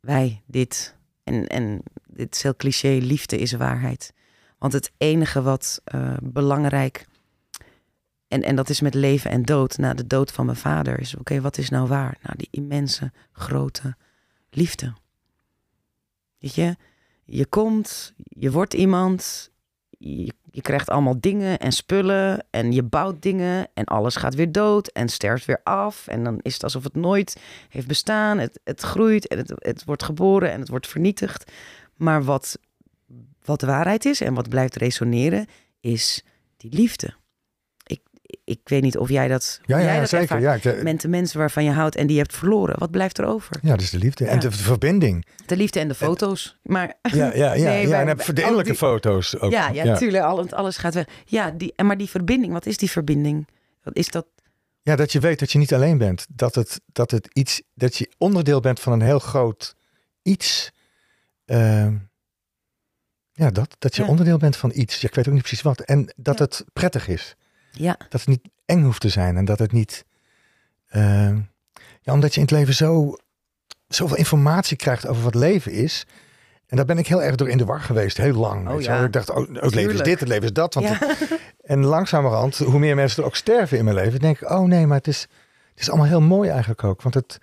C: wij, dit. En, en dit is heel cliché, liefde is waarheid. Want het enige wat eh, belangrijk... En, en dat is met leven en dood. Na de dood van mijn vader is, oké, wat is nou waar? Nou, die immense, grote liefde. Weet je, je komt, je wordt iemand, je, je krijgt allemaal dingen en spullen en je bouwt dingen en alles gaat weer dood en sterft weer af. En dan is het alsof het nooit heeft bestaan. Het, het groeit en het, het wordt geboren en het wordt vernietigd. Maar wat, wat de waarheid is en wat blijft resoneren, is die liefde. Ik, weet niet of jij dat.
A: Ja,
C: jij
A: ja,
C: dat
A: zeker. Ja, ik,
C: de mensen waarvan je houdt en die je hebt verloren. Wat blijft er over?
A: ja, dat is de liefde. En
C: Ja.
A: de verbinding.
C: De liefde en de foto's. Maar
A: Ja, ja, ja.
C: Nee,
A: ja en de innerlijke
C: die-
A: foto's ook.
C: ja, ja, tuurlijk. Al, alles gaat weg. Ja, die, maar die verbinding, wat is die verbinding? Wat is dat?
A: Ja, dat je weet dat je niet alleen bent. Dat het, dat het iets, dat je onderdeel bent van een heel groot iets. Ehm, ja, dat, dat je
C: Ja.
A: onderdeel bent van iets. Ja, ik weet ook niet precies wat. En dat
C: Ja.
A: het prettig is.
C: Ja,
A: Dat het niet eng hoeft te zijn. En dat het niet. ehm, ja, omdat je in het leven zo, zoveel informatie krijgt over wat leven is. En daar ben ik heel erg door in de war geweest, heel lang.
C: Oh, ja.
A: Ik dacht, oh, het leven is dit, het leven is dat. Want
C: ja.
A: en langzamerhand, hoe meer mensen er ook sterven in mijn leven, denk ik, oh nee, maar het is, het is allemaal heel mooi eigenlijk ook. Want het,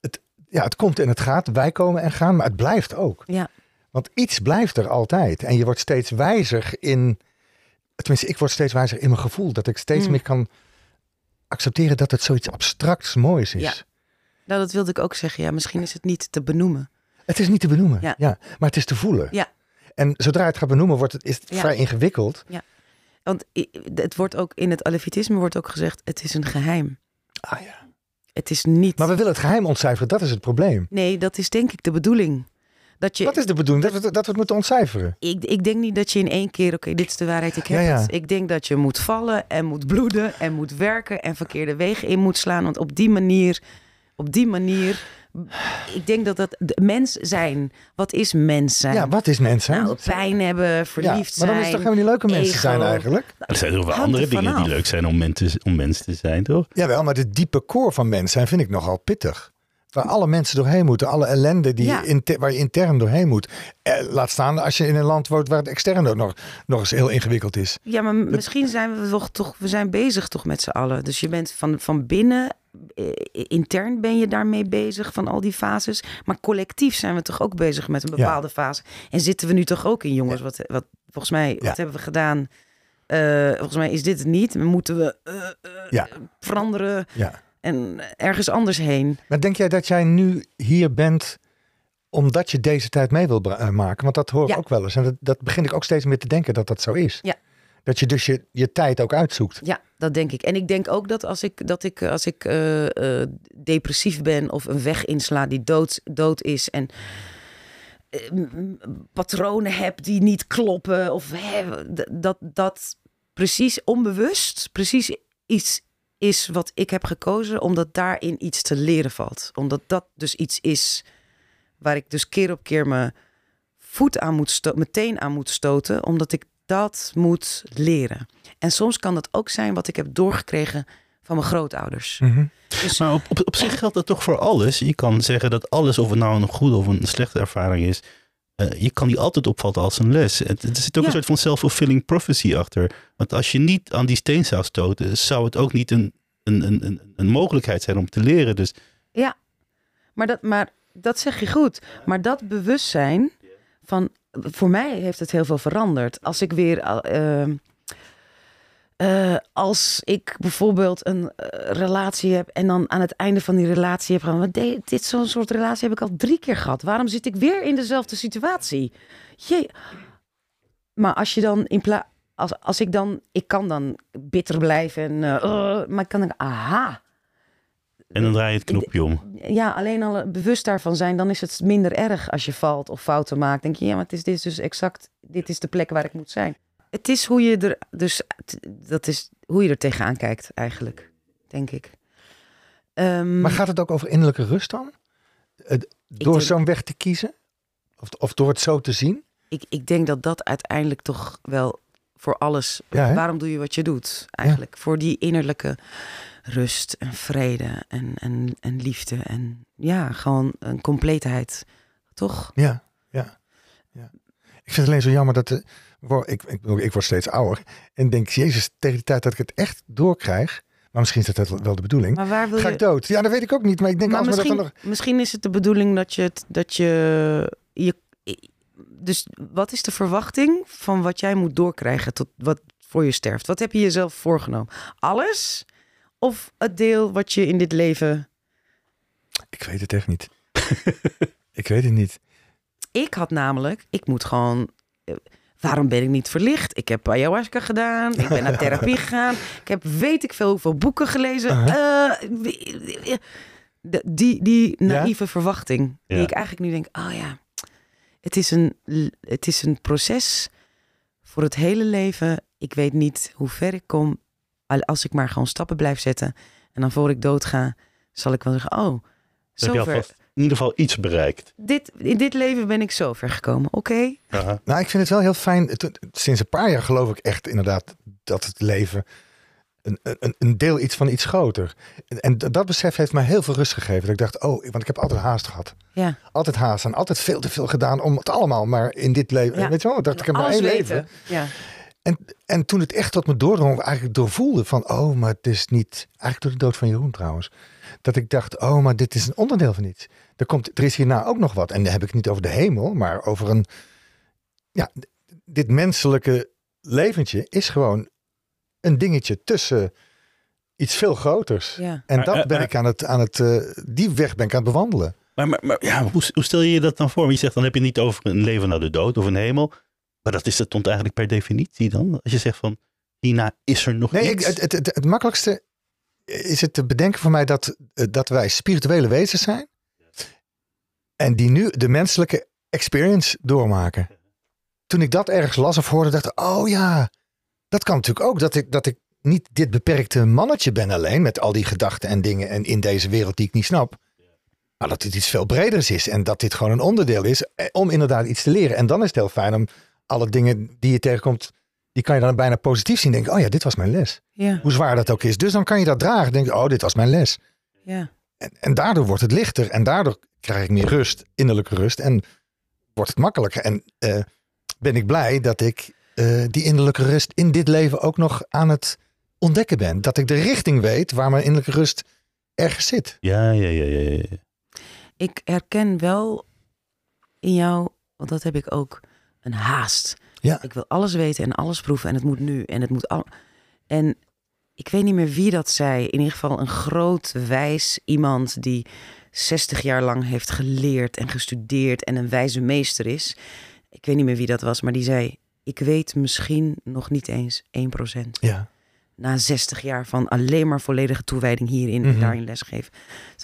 A: het, ja, het komt en het gaat, wij komen en gaan, maar het blijft ook.
C: Ja.
A: Want iets blijft er altijd. En je wordt steeds wijzer in, tenminste, ik word steeds wijzer in mijn gevoel. Dat ik steeds
C: Mm.
A: meer kan accepteren dat het zoiets abstracts moois is.
C: Ja. Nou, dat wilde ik ook zeggen. Ja, misschien is het niet te benoemen.
A: Het is niet te benoemen, ja.
C: Ja.
A: maar het is te voelen.
C: Ja.
A: En zodra het gaat benoemen, wordt het, is het
C: Ja.
A: vrij ingewikkeld.
C: Want i- het wordt ook in het alevitisme wordt ook gezegd: het is een geheim.
A: Ah, ja.
C: Het is niet.
A: Maar we willen het geheim ontcijferen, dat is het probleem.
C: Nee, dat is denk ik de bedoeling. Dat je,
A: Wat is de bedoeling? Dat we, dat we het moeten ontcijferen.
C: ik, ik denk niet dat je in één keer, oké, dit is de waarheid, ik heb
A: Ja, ja.
C: het. Ik denk dat je moet vallen en moet bloeden en moet werken en verkeerde wegen in moet slaan. Want op die manier, op die manier, ik denk dat dat de mens zijn. Wat is mens zijn?
A: Ja, wat is mens zijn?
C: nou, pijn hebben, verliefd
A: ja, maar dan is het
C: zijn.
A: toch helemaal niet leuke mensen
C: ego.
A: zijn eigenlijk?
B: Er zijn toch wel
C: Hangt
B: andere dingen die leuk zijn om, men te, om mens te zijn, toch?
A: Jawel, maar de diepe core van mens zijn vind ik nogal pittig. Waar alle mensen doorheen moeten. Alle ellende die
C: Ja.
A: je inter- waar je intern doorheen moet. Eh, laat staan als je in een land woont waar het extern ook nog, nog eens heel ingewikkeld is.
C: Ja, maar misschien zijn we toch, toch we zijn bezig toch met z'n allen. Dus je bent van, van binnen, eh, intern ben je daarmee bezig van al die fases. Maar collectief zijn we toch ook bezig met een
A: Ja.
C: bepaalde fase. En zitten we nu toch ook in, jongens? Wat, wat volgens mij,
A: Ja.
C: wat hebben we gedaan? Eh, volgens mij is dit het niet. Moeten we
A: Ja.
C: veranderen
A: Ja.
C: En ergens anders heen?
A: Maar denk jij dat jij nu hier bent omdat je deze tijd mee wil eh, maken? Want dat hoor ik
C: Ja.
A: ook wel eens. En dat, dat begin ik ook steeds meer te denken dat dat zo is.
C: Ja.
A: Dat je dus je, je tijd ook uitzoekt.
C: Ja, dat denk ik. En ik denk ook dat als ik, dat ik, als ik eh, eh, depressief ben of een weg insla die dood, dood is en patronen heb die niet kloppen of dat dat precies onbewust precies iets is wat ik heb gekozen omdat daarin iets te leren valt. Omdat dat dus iets is waar ik dus keer op keer mijn voet aan moet sto- meteen aan moet stoten, omdat ik dat moet leren. En soms kan dat ook zijn wat ik heb doorgekregen van mijn grootouders.
A: Mhm.
C: Dus
B: Maar op, op, op zich geldt dat toch voor alles. Je kan zeggen dat alles, of het nou een goede of een slechte ervaring is, eh, je kan die altijd opvatten als een les. Er zit ook
C: Ja.
B: een soort van self-fulfilling prophecy achter. Want als je niet aan die steen zou stoten, zou het ook niet een, een, een, een, een mogelijkheid zijn om te leren. Dus
C: Maar dat, maar dat zeg je goed. Maar dat bewustzijn van. Voor mij heeft het heel veel veranderd. Als ik weer. eh, eh, als ik bijvoorbeeld een eh, relatie heb en dan aan het einde van die relatie heb gaan. "Wat de- Dit zo'n soort relatie heb ik al drie keer gehad. Waarom zit ik weer in dezelfde situatie? Jee. Maar als je dan in plaats. Als, als ik dan. Ik kan dan bitter blijven. En, eh, eh, maar ik kan dan. Aha.
B: en dan draai je het knopje om.
C: Ja, alleen al bewust daarvan zijn, dan is het minder erg als je valt of fouten maakt. Denk je, ja, maar het is, dit is dus exact, dit is de plek waar ik moet zijn. Het is hoe je er, dus dat is hoe je er tegenaan kijkt eigenlijk, denk ik. Ehm,
A: Maar gaat het ook over innerlijke rust dan? Door zo'n weg te kiezen? Of, of door het zo te zien?
C: ik, ik denk dat dat uiteindelijk toch wel voor alles.
A: Ja,
C: waarom doe je wat je doet? Eigenlijk voor die innerlijke rust en vrede en, en, en liefde. En ja, gewoon een compleetheid. Toch?
A: Ja, ja, ja. Ik vind het alleen zo jammer dat... De, ik, ik, ik word steeds ouder. En denk, jezus, tegen de tijd dat ik het echt doorkrijg... Maar misschien is dat wel de bedoeling.
C: Maar waar wil
A: Ga
C: je...
A: ik dood? Ja, dat weet ik ook niet. Maar ik denk,
C: maar
A: dat
C: misschien,
A: dan nog...
C: misschien is het de bedoeling dat je, het, dat je, je... Dus wat is de verwachting van wat jij moet doorkrijgen tot wat voor je sterft? Wat heb je jezelf voorgenomen? Alles? Of het deel wat je in dit leven...
A: Ik weet het echt niet. ik weet het niet.
C: Ik had namelijk, ik moet gewoon... eh, Waarom ben ik niet verlicht? Ik heb ayahuasca gedaan. Ik ben naar therapie gegaan. Ik heb weet ik veel hoeveel boeken gelezen. Eh, wie- de- die, die naïeve verwachting. Die
B: Ja.
C: ik eigenlijk nu denk, oh ja, het is, een, het is een proces voor het hele leven. Ik weet niet hoe ver ik kom. Al- Als ik maar gewoon stappen blijf zetten. En dan voor ik dood ga, zal ik wel zeggen, oh, zover.
B: In ieder geval iets bereikt.
C: Dit, in dit leven ben ik zo ver gekomen. Oké.
A: Nou, ik vind het wel heel fijn. Sinds een paar jaar geloof ik echt inderdaad dat het leven een, een, een deel iets van iets groter. En, en dat besef heeft mij heel veel rust gegeven. Dat ik dacht, oh, want ik heb altijd haast gehad.
C: ja.
A: Altijd haast en altijd veel te veel gedaan om het allemaal maar in dit leven.
C: Ja.
A: Weet je wel, dat ik heb maar één
C: weten.
A: leven.
C: Ja.
A: En, en toen het echt tot me doordrong, eigenlijk doorvoelde van, oh, maar het is niet, eigenlijk door de dood van Jeroen trouwens, dat ik dacht, oh, maar dit is een onderdeel van iets. Er, komt, er is hierna ook nog wat. En dan heb ik het niet over de hemel, maar over een, ja, dit menselijke leventje is gewoon een dingetje tussen iets veel groters.
C: Ja.
A: En dat
B: eh,
A: ben
B: maar-
A: ik aan het, aan het eh, die weg ben ik aan het bewandelen.
B: Maar, maar, maar ja, hoe, hoe stel je je dat dan voor? Want je zegt dan heb je niet over een leven na de dood of een hemel. Maar dat is het eigenlijk per definitie dan. Als je zegt van hierna is er nog
A: Nee,
B: iets.
A: het, het, het, het makkelijkste is het te bedenken voor mij dat, eh, dat wij spirituele wezens zijn. En die nu de menselijke experience doormaken. Toen ik dat ergens las of hoorde, dacht ik, oh ja, dat kan natuurlijk ook. Dat ik, dat ik niet dit beperkte mannetje ben alleen met al die gedachten en dingen en in deze wereld die ik niet snap. Maar dat dit iets veel breders is en dat dit gewoon een onderdeel is eh, om inderdaad iets te leren. En dan is het heel fijn om alle dingen die je tegenkomt, die kan je dan bijna positief zien. Denken, oh ja, dit was mijn les.
C: Ja,
A: Hoe zwaar dat ook is. Dus dan kan je dat dragen. Denk oh, dit was mijn les.
C: ja.
A: En, en daardoor wordt het lichter. En daardoor krijg ik meer rust, innerlijke rust. En wordt het makkelijker. En eh, ben ik blij dat ik eh, die innerlijke rust in dit leven ook nog aan het ontdekken ben. Dat ik de richting weet waar mijn innerlijke rust ergens zit.
B: Ja, ja, ja, ja, ja.
C: Ik herken wel in jou, want dat heb ik ook, een haast.
A: Ja.
C: Ik wil alles weten en alles proeven en het moet nu en het moet al. En ik weet niet meer wie dat zei. In ieder geval een groot wijs iemand die 60 jaar lang heeft geleerd en gestudeerd en een wijze meester is. Ik weet niet meer wie dat was, maar die zei: Ik weet misschien nog niet eens 1%.
A: Ja,
C: Na 60 jaar van alleen maar volledige toewijding hierin
A: Mhm.
C: en daarin lesgeven.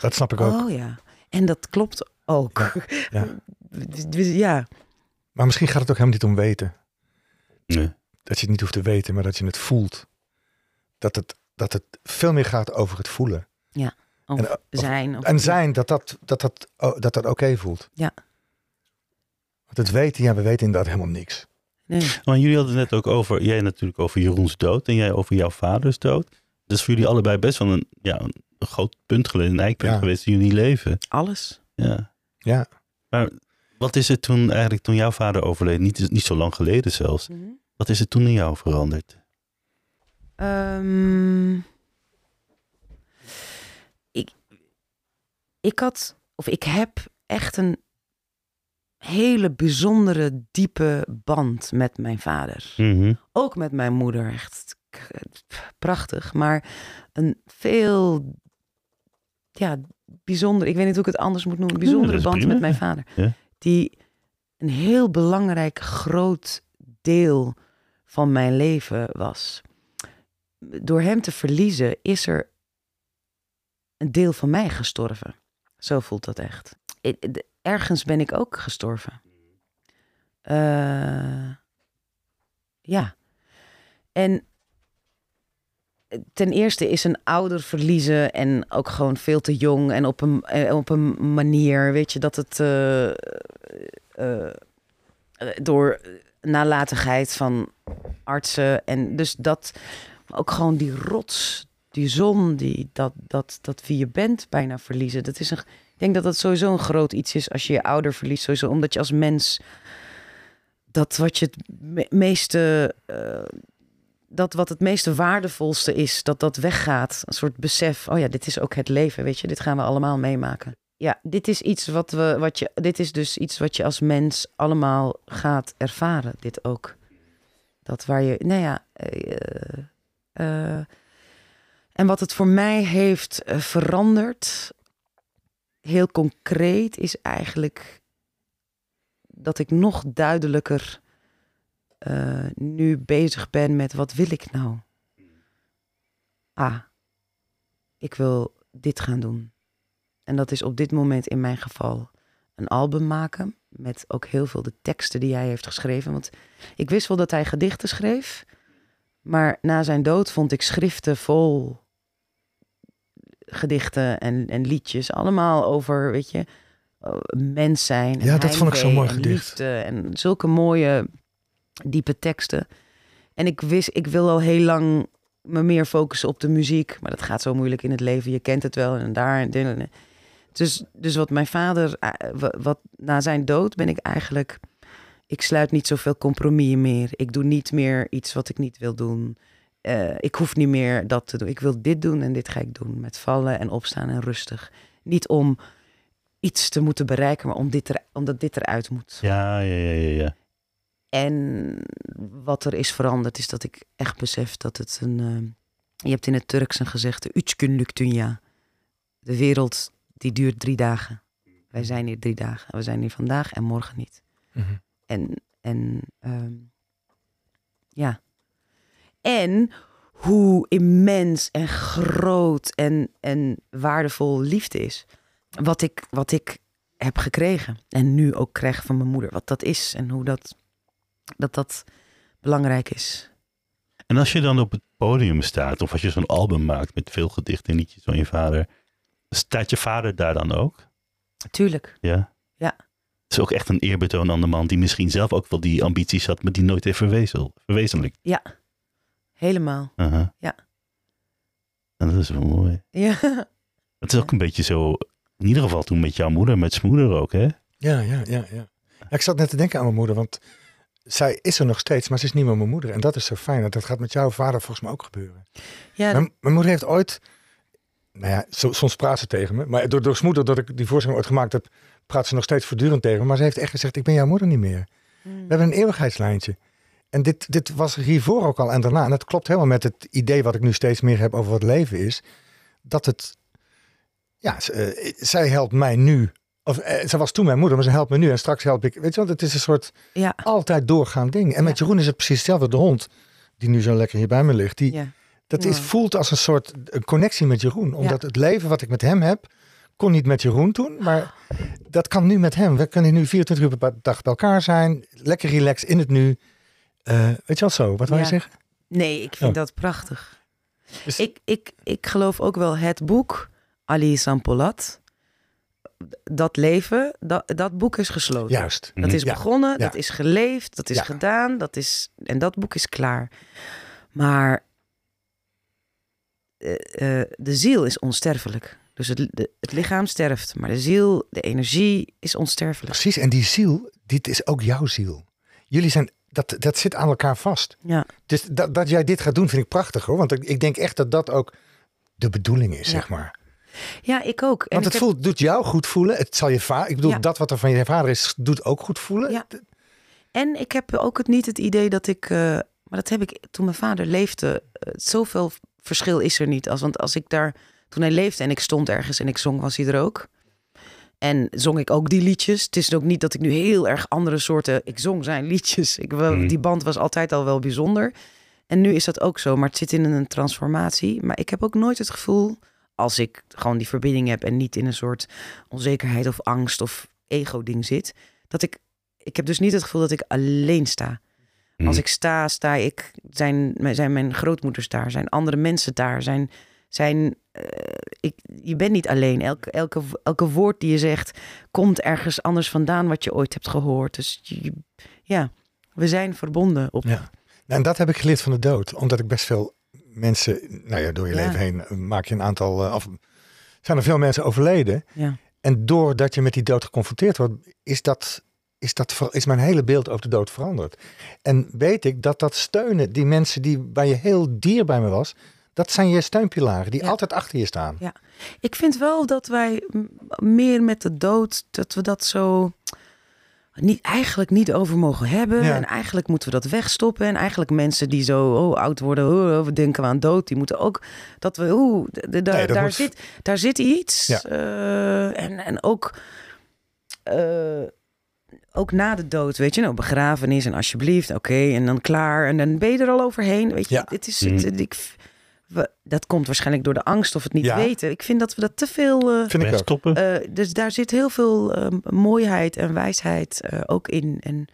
A: dat snap ik ook.
C: Oh ja, en dat klopt ook.
A: ja.
C: Dus ja,
A: Maar misschien gaat het ook helemaal niet om weten.
B: Nee.
A: Dat je het niet hoeft te weten, maar dat je het voelt. Dat het, dat het veel meer gaat over het voelen.
C: of
A: En, of-
C: zijn. Of,
A: En zijn dat dat, dat, dat, oh, dat, dat oké voelt.
C: Ja.
A: Want het weten, ja, we weten inderdaad helemaal niks.
C: Nee.
B: Maar jullie hadden het net ook over, jij natuurlijk over Jeroens dood en jij over jouw vaders dood. Dat is voor jullie allebei best wel een, ja, een groot punt geweest, een eikpunt
A: Ja.
B: geweest in jullie leven.
C: Alles.
B: Ja.
A: Ja.
B: Maar wat is het toen eigenlijk toen jouw vader overleed, niet, niet zo lang geleden zelfs. Wat is er toen in jou veranderd?
C: Ehm, ik, ik had, of ik heb echt een hele bijzondere, diepe band met mijn vader.
B: Mhm.
C: Ook met mijn moeder. Echt prachtig. Maar een veel, ja, bijzonder. Ik weet niet hoe ik het anders moet noemen. Bijzondere band
B: prima.
C: met mijn vader.
B: Ja.
C: Die een heel belangrijk, groot deel van mijn leven was. Door hem te verliezen is er een deel van mij gestorven. Zo voelt dat echt. Ergens ben ik ook gestorven. Eh, ja. En ten eerste is een ouder verliezen en ook gewoon veel te jong en op een, eh, op een manier, weet je, dat het eh, eh, eh, door nalatigheid van artsen en dus dat ook gewoon die rots die zon, die, dat, dat, dat wie je bent bijna verliezen. Dat is een, ik denk dat dat sowieso een groot iets is als je je ouder verliest. Sowieso omdat je als mens dat wat je het me- meeste, eh, dat wat het meeste waardevolste is, dat dat weggaat. Een soort besef, oh ja, dit is ook het leven, weet je, dit gaan we allemaal meemaken. Ja, dit is iets wat we, wat je, dit is dus iets wat je als mens allemaal gaat ervaren, dit ook. Dat waar je, nou ja, eh, eh, en wat het voor mij heeft eh, veranderd, heel concreet, is eigenlijk dat ik nog duidelijker eh, nu bezig ben met wat wil ik nou? Ah, ik wil dit gaan doen. En dat is op dit moment in mijn geval een album maken met ook heel veel de teksten die hij heeft geschreven. Want ik wist wel dat hij gedichten schreef, maar na zijn dood vond ik schriften vol gedichten en, en liedjes, allemaal over, weet je, eh, mens zijn. En
A: Ja, dat vond ik zo'n mooi
C: en
A: gedicht.
C: liefde En zulke mooie, diepe teksten. En ik wist, ik wil al heel lang me meer focussen op de muziek. Maar dat gaat zo moeilijk in het leven. Je kent het wel en daar en dit Dus, dus wat mijn vader, eh, wa- wat na zijn dood ben ik eigenlijk... Ik sluit niet zoveel compromissen meer. Ik doe niet meer iets wat ik niet wil doen. Eh, ik hoef niet meer dat te doen. Ik wil dit doen en dit ga ik doen. Met vallen en opstaan en rustig. Niet om iets te moeten bereiken, maar om dit er, omdat dit eruit moet.
B: Ja, ja, ja, ja. ja.
C: En wat er is veranderd is dat ik echt besef dat het een... eh, je hebt in het Turks een gezegde, Üçkünlük dünya. De wereld die duurt drie dagen. Wij zijn hier drie dagen. We zijn hier vandaag en morgen niet.
A: Mhm.
C: En, en ehm, ja. En hoe immens en groot en, en waardevol liefde is. Wat ik, wat ik heb gekregen. En nu ook krijg van mijn moeder. Wat dat is en hoe dat, dat, dat belangrijk is.
B: En als je dan op het podium staat, of als je zo'n album maakt met veel gedichten en liedjes van je vader, staat je vader daar dan ook?
C: Tuurlijk.
B: Ja.
C: Ja.
B: Het is ook echt een eerbetoon aan de man die misschien zelf ook wel die ambities had, maar die nooit heeft verwezen, verwezenlijkt.
C: Helemaal.
B: Aha.
C: Ja.
B: En dat is wel mooi.
C: Ja.
B: Het is ook een beetje zo, in ieder geval toen met jouw moeder, met zijn moeder ook, hè?
A: Ja, ja, ja, ja. Ja, Ik zat net te denken aan mijn moeder, want zij is er nog steeds, maar ze is niet meer mijn moeder. En dat is zo fijn. Dat gaat met jouw vader volgens mij ook gebeuren.
C: ja
A: Mijn, mijn moeder heeft ooit, nou ja, so- soms praat ze tegen me. Maar door, door smoeder, dat ik die voorstelling ooit gemaakt heb, praat ze nog steeds voortdurend tegen me. Maar ze heeft echt gezegd, ik ben jouw moeder niet meer.
C: Hmm.
A: We hebben een eeuwigheidslijntje. En dit, dit was er hiervoor ook al en daarna. En dat klopt helemaal met het idee wat ik nu steeds meer heb over wat leven is. Dat het, ja, eh, zij helpt mij nu. Of eh, ze was toen mijn moeder, maar ze helpt me nu. En straks help ik. Weet je wel, het is een soort
C: ja.
A: altijd doorgaand ding. En met. Jeroen is het precies hetzelfde. De hond, die nu zo lekker hier bij me ligt. Die,
C: ja.
A: dat is, voelt als een soort een connectie met Jeroen. Omdat het leven wat ik met hem heb, kon niet met Jeroen toen. Maar dat kan nu met hem. We kunnen nu 24 uur per dag bij elkaar zijn. Lekker relaxed in het nu. Eh, weet je wel zo? Wat wil je
C: Ja.
A: zeggen?
C: Nee, ik vind
A: Oh.
C: dat prachtig.
A: Dus-
C: Ik, ik, ik geloof ook wel het boek Ali Sampolat. Dat leven, dat, dat boek is gesloten.
A: Juist.
C: Dat is
A: Ja.
C: begonnen,
A: Ja.
C: dat is geleefd, dat is gedaan, dat is, en dat boek is klaar. Maar eh, eh, de ziel is onsterfelijk. Dus het, het lichaam sterft, maar de ziel, de energie is onsterfelijk.
A: Precies. En die ziel, dit is ook jouw ziel. Jullie zijn, dat, dat zit aan elkaar vast.
C: Ja,
A: Dus dat, dat jij dit gaat doen, vind ik prachtig hoor. Want ik, ik denk echt dat dat ook de bedoeling is,
C: Ja.
A: zeg maar.
C: ja ik ook. En
A: Want het
C: heb-
A: voelt, doet jou goed voelen. Het zal je vader, ik bedoel,
C: Ja.
A: dat wat er van je vader is, doet ook goed voelen.
C: Ja. En ik heb ook het niet het idee dat ik. eh, maar dat heb ik toen mijn vader leefde. eh, zoveel verschil is er niet. Als, want als ik daar. Toen hij leefde en ik stond ergens en ik zong, was hij er ook. En zong ik ook die liedjes. Het is ook niet dat ik nu heel erg andere soorten. Ik zong zijn liedjes. Ik,
B: Mhm.
C: Die band was altijd al wel bijzonder. En nu is dat ook zo. Maar het zit in een transformatie. Maar ik heb ook nooit het gevoel. Als ik gewoon die verbinding heb en niet in een soort onzekerheid of angst of ego-ding zit. Dat ik ik heb dus niet het gevoel dat ik alleen sta.
B: Mhm.
C: Als ik sta, sta ik. Zijn, zijn mijn grootmoeders daar? Zijn andere mensen daar? Zijn, zijn, eh, ik, je bent niet alleen. Elke, elke, elke woord die je zegt komt ergens anders vandaan wat je ooit hebt gehoord. Dus je- ja, we zijn verbonden op.
A: Ja. Nou, en dat heb ik geleerd van de dood. Omdat ik best veel mensen, nou ja, door je
C: Ja.
A: leven heen eh, maak je een aantal, eh, af, zijn er veel mensen overleden.
C: Ja.
A: En doordat je met die dood geconfronteerd wordt, is, dat, is, dat, is mijn hele beeld over de dood veranderd. En weet ik dat dat steunen, die mensen die, waar je heel dier bij me was, dat zijn je steunpilaren, die
C: Ja.
A: altijd achter je staan.
C: Ik vind wel dat wij meer met de dood, dat we dat zo niet, eigenlijk niet over mogen hebben.
A: Ja.
C: En eigenlijk moeten we dat wegstoppen. En eigenlijk mensen die zo oh, oud worden, oh, we denken aan dood, die moeten ook dat we, d- daar-
A: Nee, dat
C: daar,
A: moet-
C: zit, daar zit iets.
A: Ja.
C: Eh, en, en ook. eh, ook na de dood, weet je, nou, begrafenis en alsjeblieft, oké, en dan klaar. En dan ben je er al overheen. Weet je,
A: Ja.
C: het is,
B: Mm.
C: het, ik, we, dat komt waarschijnlijk door de angst of het niet
A: Ja.
C: weten. Ik vind dat we dat te veel. eh,
A: Vind ik ook.
B: Wegstoppen.
C: eh, dus daar zit heel veel eh, mooiheid en wijsheid eh, ook in. En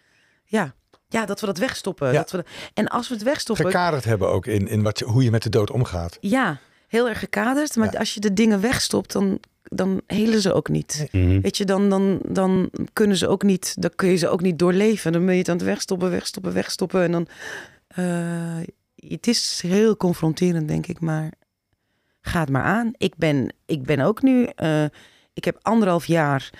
C: ja. ja, dat we dat wegstoppen.
A: Ja.
C: Dat we, en als we het wegstoppen,
A: Gekaderd hebben ook in, in wat je, hoe je met de dood omgaat.
C: ja, heel erg gekaderd. Maar
A: Ja.
C: als je de dingen wegstopt, dan, dan helen ze ook niet.
B: Mhm.
C: Weet je, dan, dan, dan kunnen ze ook niet, dan kun je ze ook niet doorleven. Dan ben je het aan het wegstoppen, wegstoppen, wegstoppen. En dan, eh, het is heel confronterend, denk ik, maar ga het maar aan. Ik ben, ik ben ook nu, eh, ik heb anderhalf jaar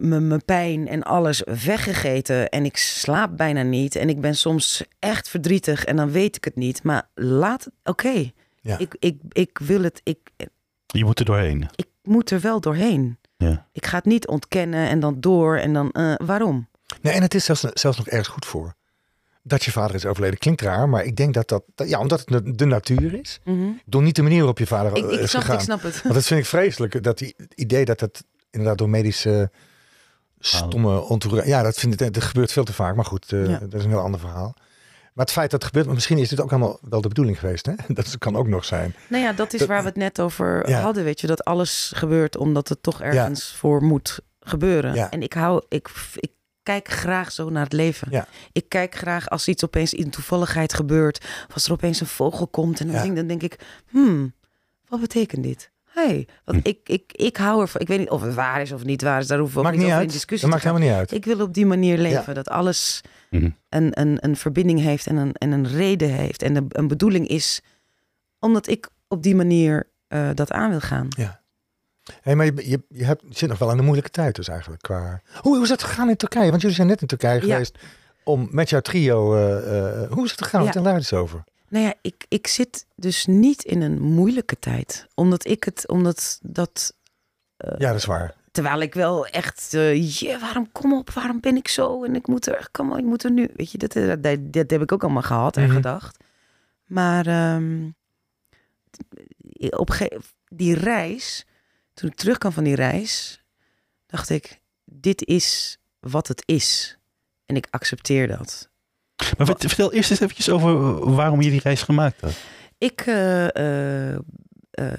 C: mijn pijn en alles weggegeten en ik slaap bijna niet en ik ben soms echt verdrietig en dan weet ik het niet. Maar laat, oké,
A: Ja.
C: ik, ik, ik wil het, ik,
B: Je moet er doorheen.
C: ik moet er wel doorheen.
B: Ja.
C: Ik ga het niet ontkennen en dan door en dan eh, waarom?
A: Nee, en het is zelfs, zelfs nog ergens goed voor. Dat je vader is overleden klinkt raar, maar ik denk dat dat, dat- ja, omdat het de- natuur is. Ik bedoel niet de manier waarop je vader
C: Ik, ik,
A: is
C: snap,
A: gegaan.
C: ik snap het.
A: Want dat vind ik vreselijk. Dat die, het idee dat het inderdaad door medische stomme ontoerekening... Ja, dat, vind ik, dat gebeurt veel te vaak. Maar goed, eh,
C: Ja.
A: dat is een heel ander verhaal. Maar het feit dat het gebeurt, maar misschien is dit ook allemaal wel de bedoeling geweest. Hè? Dat kan ook nog zijn.
C: Nou ja, dat is
A: Dat-
C: waar we het net over
A: Ja.
C: hadden, weet je. Dat alles gebeurt omdat het toch ergens voor moet gebeuren.
A: Ja.
C: En ik hou, ik, ik kijk graag zo naar het leven.
A: Ja.
C: Ik kijk graag als iets opeens in toevalligheid gebeurt. Of als er opeens een vogel komt. En dan,
A: Ja.
C: denk, dan denk ik, hmm, wat betekent dit? Hey, want
B: Hm.
C: ik, ik, ik hou ervan. Ik weet niet of het waar is of niet waar is. Daar hoeven we ook niet
A: niet
C: over in
A: uit.
C: discussie
A: Dat
C: te
A: maakt
C: gaan.
A: helemaal niet uit.
C: Ik wil op die manier leven. Dat alles
B: Mhm.
C: een, een, een verbinding heeft en een, en een reden heeft. En een, een bedoeling is omdat ik op die manier eh, dat aan wil gaan.
A: Hey, maar je, je, je, hebt, je zit nog wel in een moeilijke tijd dus eigenlijk. Qua... Hoe, hoe is het gegaan in Turkije? Want jullie zijn net in Turkije geweest om met jouw trio... eh, eh, hoe is het gegaan?
C: Ja.
A: Vertel daar eens over.
C: Nou ja, ik, ik zit dus niet in een moeilijke tijd. Omdat ik het, omdat dat... eh,
A: Ja, dat is waar.
C: Terwijl ik wel echt, yeah, waarom kom op, waarom ben ik zo? En ik moet er, kom, ik moet er nu. Weet je, dat, dat, dat heb ik ook allemaal gehad en
A: Mhm.
C: gedacht. Maar ehm, op die reis, toen ik terugkwam van die reis, dacht ik, dit is wat het is. En ik accepteer dat.
B: Maar vert- vertel eerst eens eventjes over waarom je die reis gemaakt had.
C: Ik, eh, eh, eh,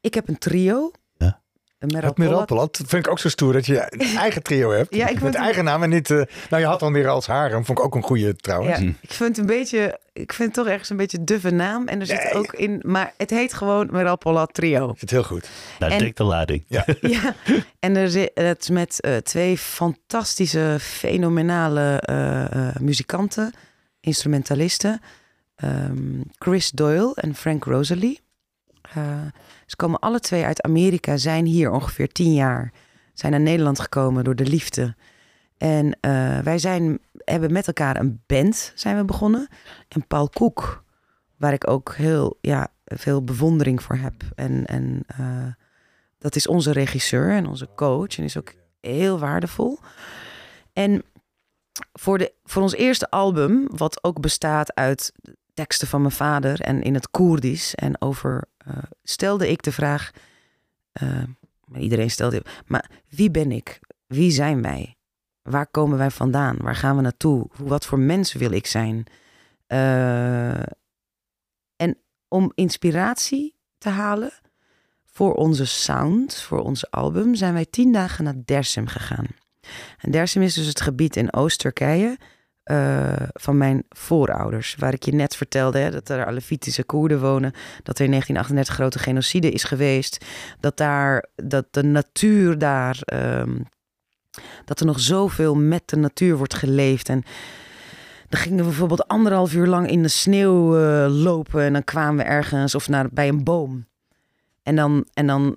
C: ik heb een trio.
A: Miralpolland vind ik ook zo stoer dat je een eigen trio hebt.
C: Ja, ik
A: met
C: vind-
A: eigen naam en niet... eh, nou, je had dan weer als Harem. Vond ik ook een goede trouwens.
C: Ja,
B: Hm.
C: ik vind het een beetje, ik vind het toch ergens een beetje duffe naam. En er zit
A: Nee.
C: ook in, maar het heet gewoon Pollard Trio.
A: Zit heel goed.
B: Nou,
C: En-
B: denk de lading.
C: ja, en er zit het is met eh, twee fantastische, fenomenale eh, eh, muzikanten, instrumentalisten. Ehm, Chris Doyle en Frank Rosalie. Ze komen alle twee uit Amerika, zijn hier ongeveer tien jaar. Zijn naar Nederland gekomen door de liefde. En eh, wij zijn, hebben met elkaar een band zijn we begonnen. En Paul Koek, waar ik ook heel ja, veel bewondering voor heb. En, en eh, dat is onze regisseur en onze coach. En is ook heel waardevol. En voor, de, voor ons eerste album, wat ook bestaat uit teksten van mijn vader en in het Koerdisch. En over, eh, stelde ik de vraag, maar iedereen stelde, maar wie ben ik? Wie zijn wij? Waar komen wij vandaan? Waar gaan we naartoe? Wat voor mens wil ik zijn? Eh, en om inspiratie te halen voor onze sound, voor ons album, zijn wij tien dagen naar Dersim gegaan. En Dersim is dus het gebied in Oost-Turkije eh, van mijn voorouders. Waar ik je net vertelde hè, dat er Alevitische Koerden wonen. Dat er in 1938 grote genocide is geweest. Dat, daar, dat de natuur daar. ehm, dat er nog zoveel met de natuur wordt geleefd. En Dan gingen we bijvoorbeeld anderhalf uur lang in de sneeuw eh, lopen. En dan kwamen we ergens of naar, bij een boom. En dan, en dan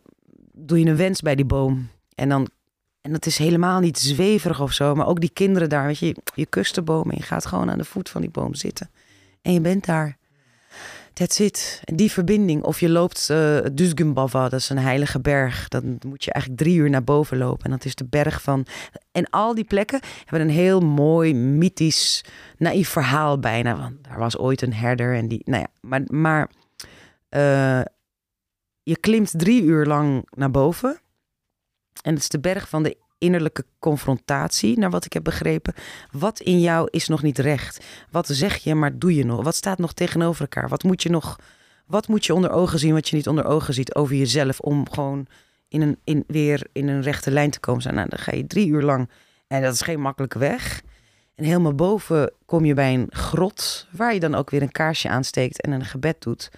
C: doe je een wens bij die boom. En dan en dat is helemaal niet zweverig of zo. Maar ook die kinderen daar, weet je, je kust de boom en je gaat gewoon aan de voet van die boom zitten. En je bent daar. That's it. En die verbinding. Of je loopt uh, Dusgumbava, dat is een heilige berg. Dan moet je eigenlijk drie uur naar boven lopen. En dat is de berg van... En al die plekken hebben een heel mooi, mythisch, naïef verhaal bijna. Want daar was ooit een herder en die... Nou ja, maar... maar uh, je klimt drie uur lang naar boven. En het is de berg van de innerlijke confrontatie, naar wat ik heb begrepen. Wat in jou is nog niet recht? Wat zeg je, maar doe je nog? Wat staat nog tegenover elkaar? Wat moet je nog, wat moet je onder ogen zien, wat je niet onder ogen ziet over jezelf, om gewoon in een, in, weer in een rechte lijn te komen? Nou, dan ga je drie uur lang, en dat is geen makkelijke weg. En helemaal boven kom je bij een grot, waar je dan ook weer een kaarsje aansteekt en een gebed doet.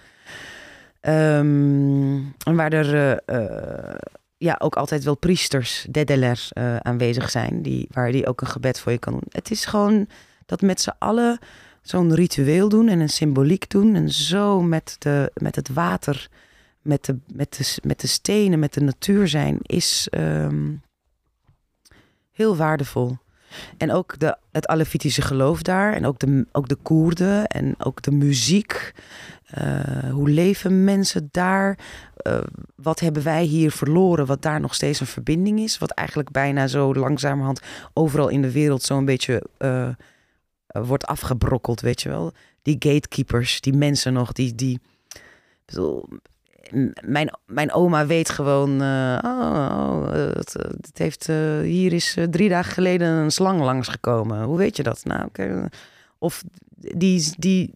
C: Um, en waar er uh, ja, ook altijd wel priesters, dedeler, uh, aanwezig zijn. Die, waar die ook een gebed voor je kan doen. Het is gewoon dat met z'n allen zo'n ritueel doen en een symboliek doen. En zo met, de, met het water, met de, met, de, met de stenen, met de natuur zijn, is um, heel waardevol. En ook de, het Alevitische geloof daar. En ook de, ook de Koerden. En ook de muziek. Uh, hoe leven mensen daar? Uh, wat hebben wij hier verloren? Wat daar nog steeds een verbinding is. Wat eigenlijk bijna zo langzamerhand overal in de wereld zo'n beetje uh, wordt afgebrokkeld, weet je wel. Die gatekeepers, die mensen nog, die. die mijn, mijn oma weet gewoon, uh, oh, oh het, het, heeft, uh, hier is drie dagen geleden een slang langsgekomen. Hoe weet je dat? Nou, okay. Of die, die,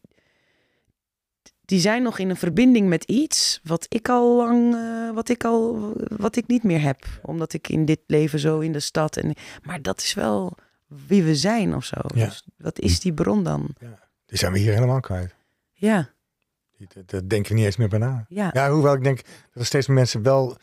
C: die zijn nog in een verbinding met iets wat ik al lang, wat ik al, wat ik niet meer heb. Omdat ik in dit leven zo in de stad en, maar dat is wel wie we zijn of zo.
A: Ja.
C: Dus wat is die bron dan?
A: Ja. Die zijn we hier helemaal kwijt.
C: Ja.
A: Daar denken we niet eens meer bij na.
C: Ja.
A: ja, hoewel ik denk dat er steeds meer mensen wel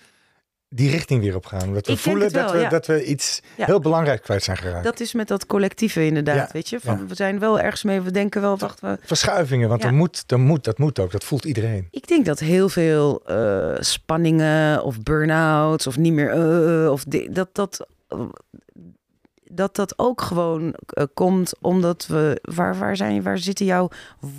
A: die richting weer op gaan. Dat we
C: Ik denk
A: voelen
C: wel,
A: dat, we,
C: ja.
A: dat we iets
C: Ja.
A: heel belangrijks kwijt zijn geraakt.
C: Dat is met dat collectieve inderdaad, weet je. Van. We zijn wel ergens mee, we denken wel, wacht, we,
A: Verschuivingen, want er moet, er moet, dat moet ook. Dat voelt iedereen.
C: Ik denk dat heel veel eh, spanningen of burn-outs of niet meer eh, of dat dat eh, dat dat ook gewoon eh, komt omdat we waar waar zijn waar zitten jouw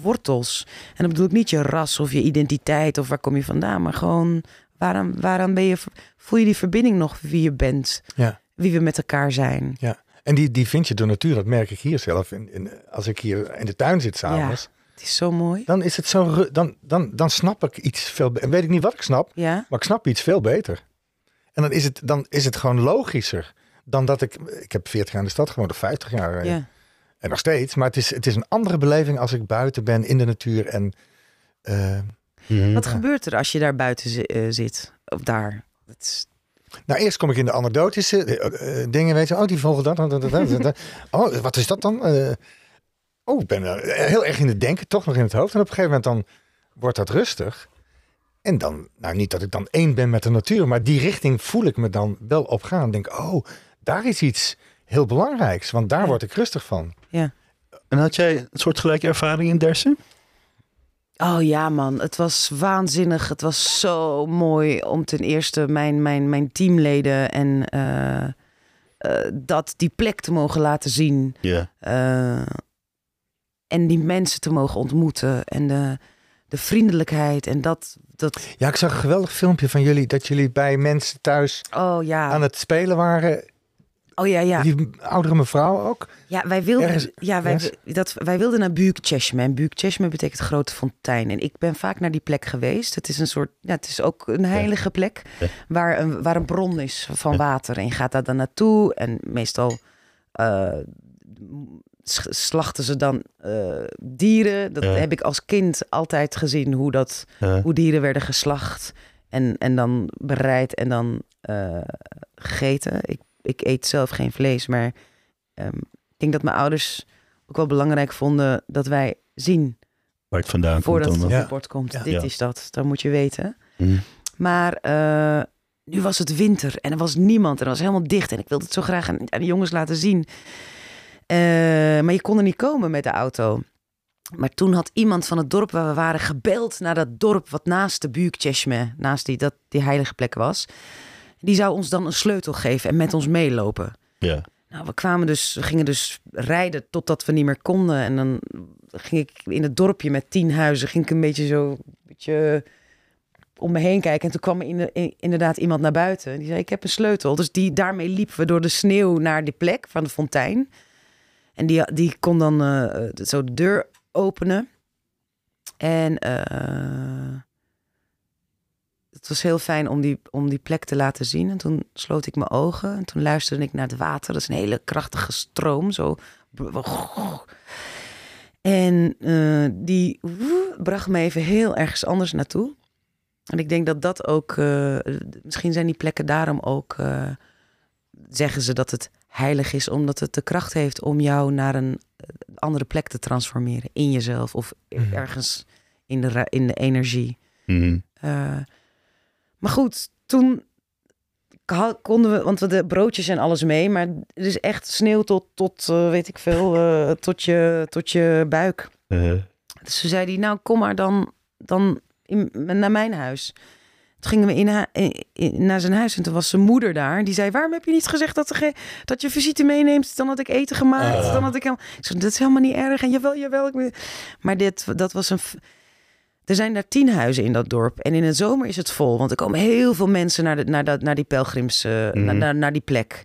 C: wortels en dan bedoel ik niet je ras of je identiteit of waar kom je vandaan maar gewoon waaraan waaraan ben je voel je die verbinding nog wie je bent
A: Ja.
C: wie we met elkaar zijn
A: En die, die vind je door natuur. Dat merk ik hier zelf. In, in, als ik hier in de tuin zit s'avonds.
C: het is zo mooi
A: Dan is het zo... Dan, dan, dan snap ik iets veel... En weet ik niet wat ik snap.
C: ja
A: Maar ik snap iets veel beter. En dan is het, dan is het gewoon logischer. Dan dat ik... Ik heb 40 jaar in de stad gewoond. Of 50 jaar. eh,
C: ja
A: En nog steeds. Maar het is, het is een andere beleving als ik buiten ben in de natuur. En eh,
B: Mhm.
C: wat
A: Ja.
C: gebeurt er als je daar buiten zi- eh, zit of daar dat is,
A: nou, eerst kom ik in de anekdotische dingen. Weet je, oh, die vogel dat. dat, dat, dat, dat, dat. Oh, wat is dat dan? Eh, oh, ik ben heel erg in het denken. Toch nog in het hoofd. En op een gegeven moment dan wordt dat rustig. En dan, nou niet dat ik dan één ben met de natuur. Maar die richting voel ik me dan wel op gaan. Denk, oh, daar is iets heel belangrijks. Want daar
C: Ja.
A: word ik rustig van.
B: En had jij een soort gelijke ervaring in Dersen?
C: Oh ja, man. Het was waanzinnig. Het was zo mooi om ten eerste mijn, mijn, mijn teamleden en eh, eh, dat die plek te mogen laten zien.
B: Ja.
C: Eh, en die mensen te mogen ontmoeten. En de, de vriendelijkheid. En dat, dat.
A: Ja, ik zag een geweldig filmpje van jullie. Dat jullie bij mensen thuis
C: Oh ja.
A: aan het spelen waren.
C: Oh ja, ja.
A: Die oudere mevrouw ook.
C: Ja, wij wilden,
A: Ergens-
C: ja, wij,
A: ergens?
C: dat, wij wilden naar Buurtchesme. En betekent grote fontein. En ik ben vaak naar die plek geweest. Het is een soort, ja, het is ook een heilige plek waar, een, waar een bron is van water. En je gaat daar dan naartoe. En meestal eh, slachten ze dan eh, dieren. Dat
B: Ja.
C: heb ik als kind altijd gezien, hoe, dat,
B: Ja.
C: hoe dieren werden geslacht. En, en dan bereid en dan eh, gegeten. Ik, ik eet zelf geen vlees, maar ehm, ik denk dat mijn ouders ook wel belangrijk vonden dat wij zien
B: Waar het vandaan
C: voordat
B: komt
C: het
B: dan.
C: op
A: Ja.
C: het bord komt.
A: Ja.
C: Dit
B: Ja.
C: is dat, dat moet je weten.
B: Mhm.
C: Maar eh, nu was het winter en er was niemand en er was helemaal dicht. En ik wilde het zo graag aan, aan de jongens laten zien. Eh, maar je kon er niet komen met de auto. Maar toen had iemand van het dorp waar we waren gebeld naar dat dorp wat naast de Büyükçeşme, naast die, dat, die heilige plek was. Die zou ons dan een sleutel geven en met ons meelopen.
B: Ja.
C: Nou, we kwamen dus, we gingen dus rijden totdat we niet meer konden. En dan ging ik in het dorpje met tien huizen, ging ik een beetje zo, een beetje om me heen kijken. En toen kwam er in- in- inderdaad iemand naar buiten. En die zei, ik heb een sleutel. Dus die, daarmee liepen we door de sneeuw naar die plek van de fontein. En die, die kon dan eh, zo de deur openen. En eh, het was heel fijn om die, om die plek te laten zien. En toen sloot ik mijn ogen. En toen luisterde ik naar het water. Dat is een hele krachtige stroom. Zo. En eh, die bracht me even heel ergens anders naartoe. En ik denk dat dat ook... eh, misschien zijn die plekken daarom ook... eh, zeggen ze dat het heilig is... omdat het de kracht heeft om jou naar een andere plek te transformeren. In jezelf of
A: Mhm.
C: ergens in de, in de energie. Eh, maar goed, toen konden we, want we de broodjes en alles mee, maar het is echt sneeuw tot, tot eh, weet ik veel, eh, tot, je, tot je buik.
B: Eh,
C: Dus toen zei hij, nou kom maar dan, dan in, naar mijn huis. Toen gingen we in, ha- in- in- naar zijn huis en toen was zijn moeder daar. Die zei, waarom heb je niet gezegd dat, geen- dat je visite meeneemt? Dan had ik eten gemaakt.
A: Ah.
C: Dan had ik, zei, dat is helemaal niet erg. En jawel, jawel. Ik. Maar dit, dat was een... Er zijn daar tien huizen in dat dorp. En in de zomer is het vol. Want er komen heel veel mensen naar, de, naar, dat, naar die pelgrims, eh,
B: Mhm.
C: naar, naar, naar die plek.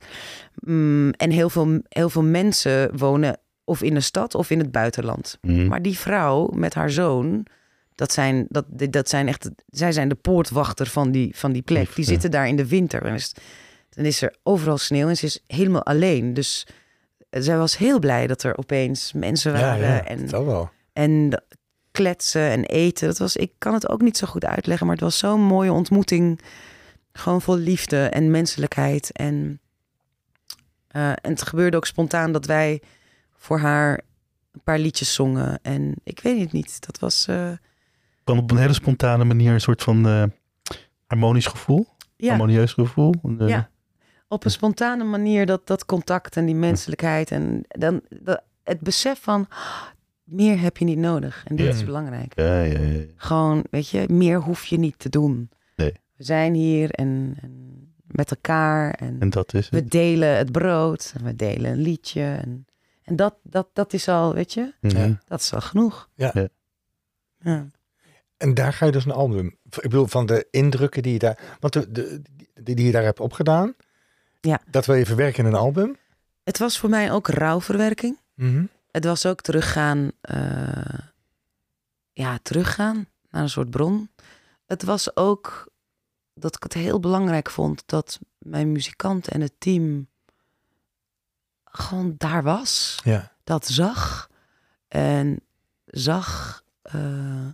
C: Mm, en heel veel, heel veel mensen wonen of in de stad of in het buitenland.
B: mhm.
C: Maar die vrouw met haar zoon, dat zijn, dat, dat zijn echt, zij zijn de poortwachter van die, van die plek. Die
B: ja.
C: zitten daar in de winter. En is, dan is er overal sneeuw en ze is helemaal alleen. Dus zij was heel blij dat er opeens mensen
A: Ja,
C: waren.
A: ja,
C: en,
A: dat wel.
C: en kletsen en eten. Dat was, ik kan het ook niet zo goed uitleggen, maar het was zo'n mooie ontmoeting. Gewoon vol liefde en menselijkheid. En, eh, en het gebeurde ook spontaan dat wij voor haar een paar liedjes zongen. En ik weet het niet, dat was... eh,
B: Kwam op een hele spontane manier een soort van eh, harmonisch gevoel.
C: ja,
B: Harmonieus gevoel.
C: Ja. op een spontane manier dat, dat contact en die menselijkheid. En dan dat, het besef van, "Ah, meer heb je niet nodig. En dit
B: Ja.
C: is belangrijk.
B: Ja, ja, ja.
C: Gewoon, weet je, meer hoef je niet te doen.
B: Nee.
C: We zijn hier en, en met elkaar en,
B: En dat is
C: we
B: het.
C: delen het brood en we delen een liedje. En, en dat, dat, dat is al, weet je,
B: Mhm.
A: Ja.
C: dat is al genoeg.
A: Ja.
B: Ja.
C: Ja.
A: En daar ga je dus een album. Ik bedoel, van de indrukken die je daar. Want de, de, die, die je daar hebt opgedaan.
C: Ja.
A: Dat wil je verwerken in een album.
C: Het was voor mij ook rouwverwerking.
A: Mhm.
C: Het was ook teruggaan, eh, ja, teruggaan naar een soort bron. Het was ook dat ik het heel belangrijk vond dat mijn muzikant en het team gewoon daar was.
A: Ja.
C: Dat zag en zag eh,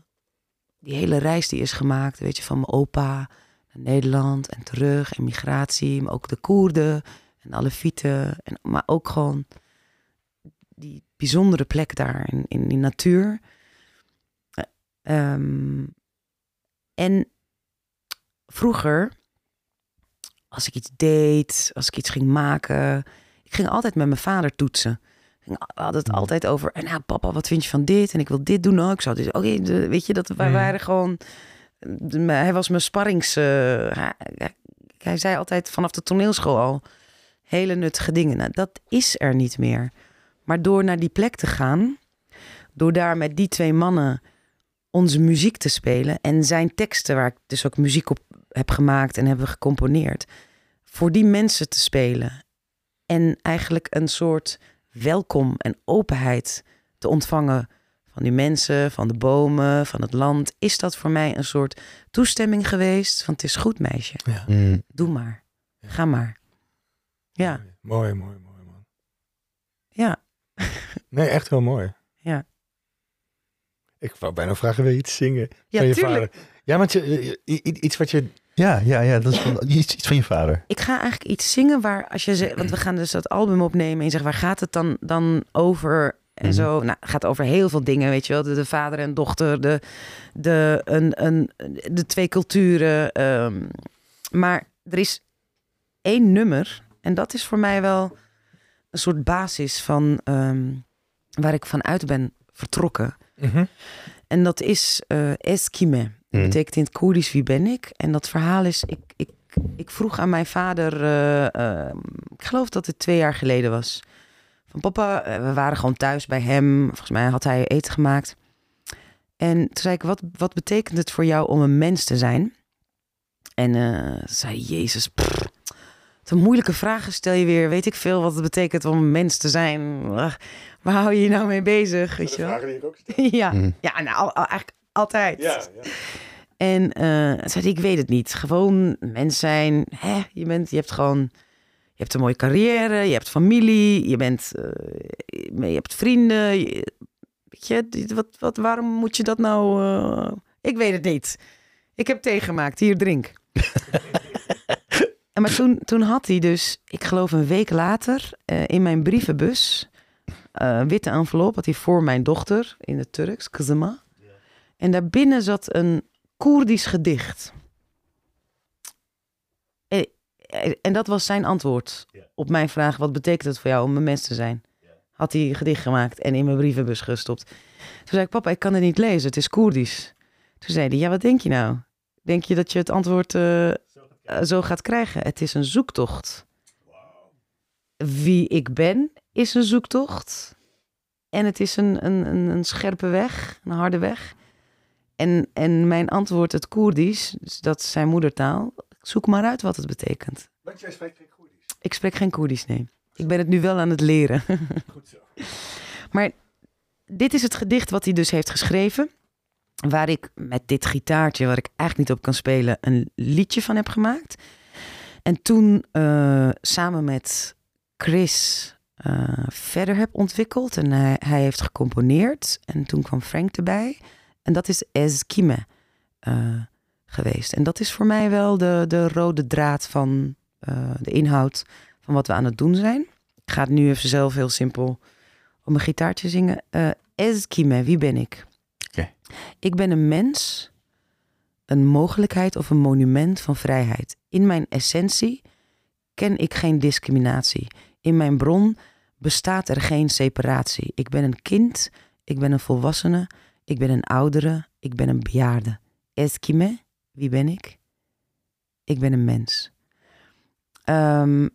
C: die hele reis die is gemaakt, weet je, van mijn opa naar Nederland en terug en migratie, maar ook de Koerden en Alefieten, en maar ook gewoon die bijzondere plek daar in, in die natuur. Eh, ehm, en vroeger, als ik iets deed, als ik iets ging maken, ik ging altijd met mijn vader toetsen. We hadden het
A: Mm.
C: altijd over, en nou papa, wat vind je van dit? En ik wil dit doen ook. Ik zou dit, oké, weet je, dat wij
A: Mm.
C: waren gewoon, hij was mijn sparrings, hij, hij- hij zei altijd vanaf de toneelschool al, hele nuttige dingen. Nou, dat is er niet meer. Maar door naar die plek te gaan, door daar met die twee mannen onze muziek te spelen en zijn teksten, waar ik dus ook muziek op heb gemaakt en hebben gecomponeerd, voor die mensen te spelen en eigenlijk een soort welkom en openheid te ontvangen van die mensen, van de bomen, van het land, is dat voor mij een soort toestemming geweest van het is goed meisje,
A: ja.
B: Mhm.
C: doe maar, ga maar. Ja,
A: Mooi, mooi, mooi, man.
C: ja.
A: Nee, echt heel mooi.
C: Ja.
A: Ik wou bijna vragen, wil je iets zingen
C: Ja,
A: van je
C: tuurlijk.
A: vader? Ja, want je, iets wat je...
B: Ja, ja, ja. Dat is van, iets, iets van je vader.
C: Ik ga eigenlijk iets zingen waar, als je zegt, want we gaan dus dat album opnemen en je zegt, waar gaat het dan, dan over? En
B: Mhm.
C: zo, nou, het gaat over heel veel dingen, weet je wel. De, de vader en dochter, de, de, een, een, de twee culturen. ehm, maar er is één nummer, en dat is voor mij wel een soort basis van ehm, waar ik vanuit ben vertrokken.
A: Mhm.
C: En dat is eh Eskime. Dat
B: Hm.
C: betekent in het Koerdisch wie ben ik. En dat verhaal is, ik, ik, ik vroeg aan mijn vader, eh, eh, ik geloof dat het twee jaar geleden was. Van papa, eh, we waren gewoon thuis bij hem. Volgens mij had hij eten gemaakt. En toen zei ik, wat, wat betekent het voor jou om een mens te zijn? En eh, zei Jezus, pff, moeilijke vragen stel je weer. Weet ik veel wat het betekent om een mens te zijn. Waar hou je je nou mee bezig? Weet je wel?
A: die ik ook stel.
C: ja,
B: Hm.
C: ja nou, al- al- eigenlijk altijd.
A: Ja, ja.
C: En eh zei ik weet het niet. Gewoon mens zijn. Hè? Je, bent, je hebt gewoon... Je hebt een mooie carrière, je hebt familie, je, bent, eh, je hebt vrienden. Je, weet je, dit- wat, wat, waarom moet je dat nou... eh, Ik weet het niet. Ik heb thee gemaakt, hier drink. maar toen, toen had hij dus, ik geloof een week later, eh, in mijn brievenbus... eh, witte envelop had hij voor mijn dochter in het Turks, kızıma. En daarbinnen zat een Koerdisch gedicht. En, en dat was zijn antwoord
B: Ja.
C: op mijn vraag: wat betekent het voor jou om een mens te zijn? Had hij een gedicht gemaakt en in mijn brievenbus gestopt. Toen zei ik: Papa, ik kan het niet lezen, het is Koerdisch. Toen zei hij: Ja, wat denk je nou? Denk je dat je het antwoord eh, eh, zo gaat krijgen? Het is een zoektocht. Wie ik ben is een zoektocht. En het is een, een, een, een scherpe weg, een harde weg. En, en mijn antwoord, het Koerdisch, dus dat is zijn moedertaal. Zoek maar uit wat het betekent.
A: Want jij spreekt geen Koerdisch.
C: Ik spreek geen Koerdisch, nee. Ik ben het nu wel aan het leren.
A: Goed zo.
C: Maar dit is het gedicht wat hij dus heeft geschreven. Waar ik met dit gitaartje, waar ik eigenlijk niet op kan spelen, een liedje van heb gemaakt. En toen eh, samen met Chris eh, verder heb ontwikkeld. En hij, hij heeft gecomponeerd. En toen kwam Frank erbij. En dat is Eskime eh geweest. En dat is voor mij wel de, de rode draad van de inhoud van wat we aan het doen zijn. Ik ga nu even zelf heel simpel op mijn gitaartje zingen. Eskime, wie ben ik? Ik ben een mens, een mogelijkheid of een monument van vrijheid. In mijn essentie ken ik geen discriminatie. In mijn bron bestaat er geen separatie. Ik ben een kind, ik ben een volwassene, ik ben een oudere, ik ben een bejaarde. Eskime, wie ben ik? Ik ben een mens. Ehm,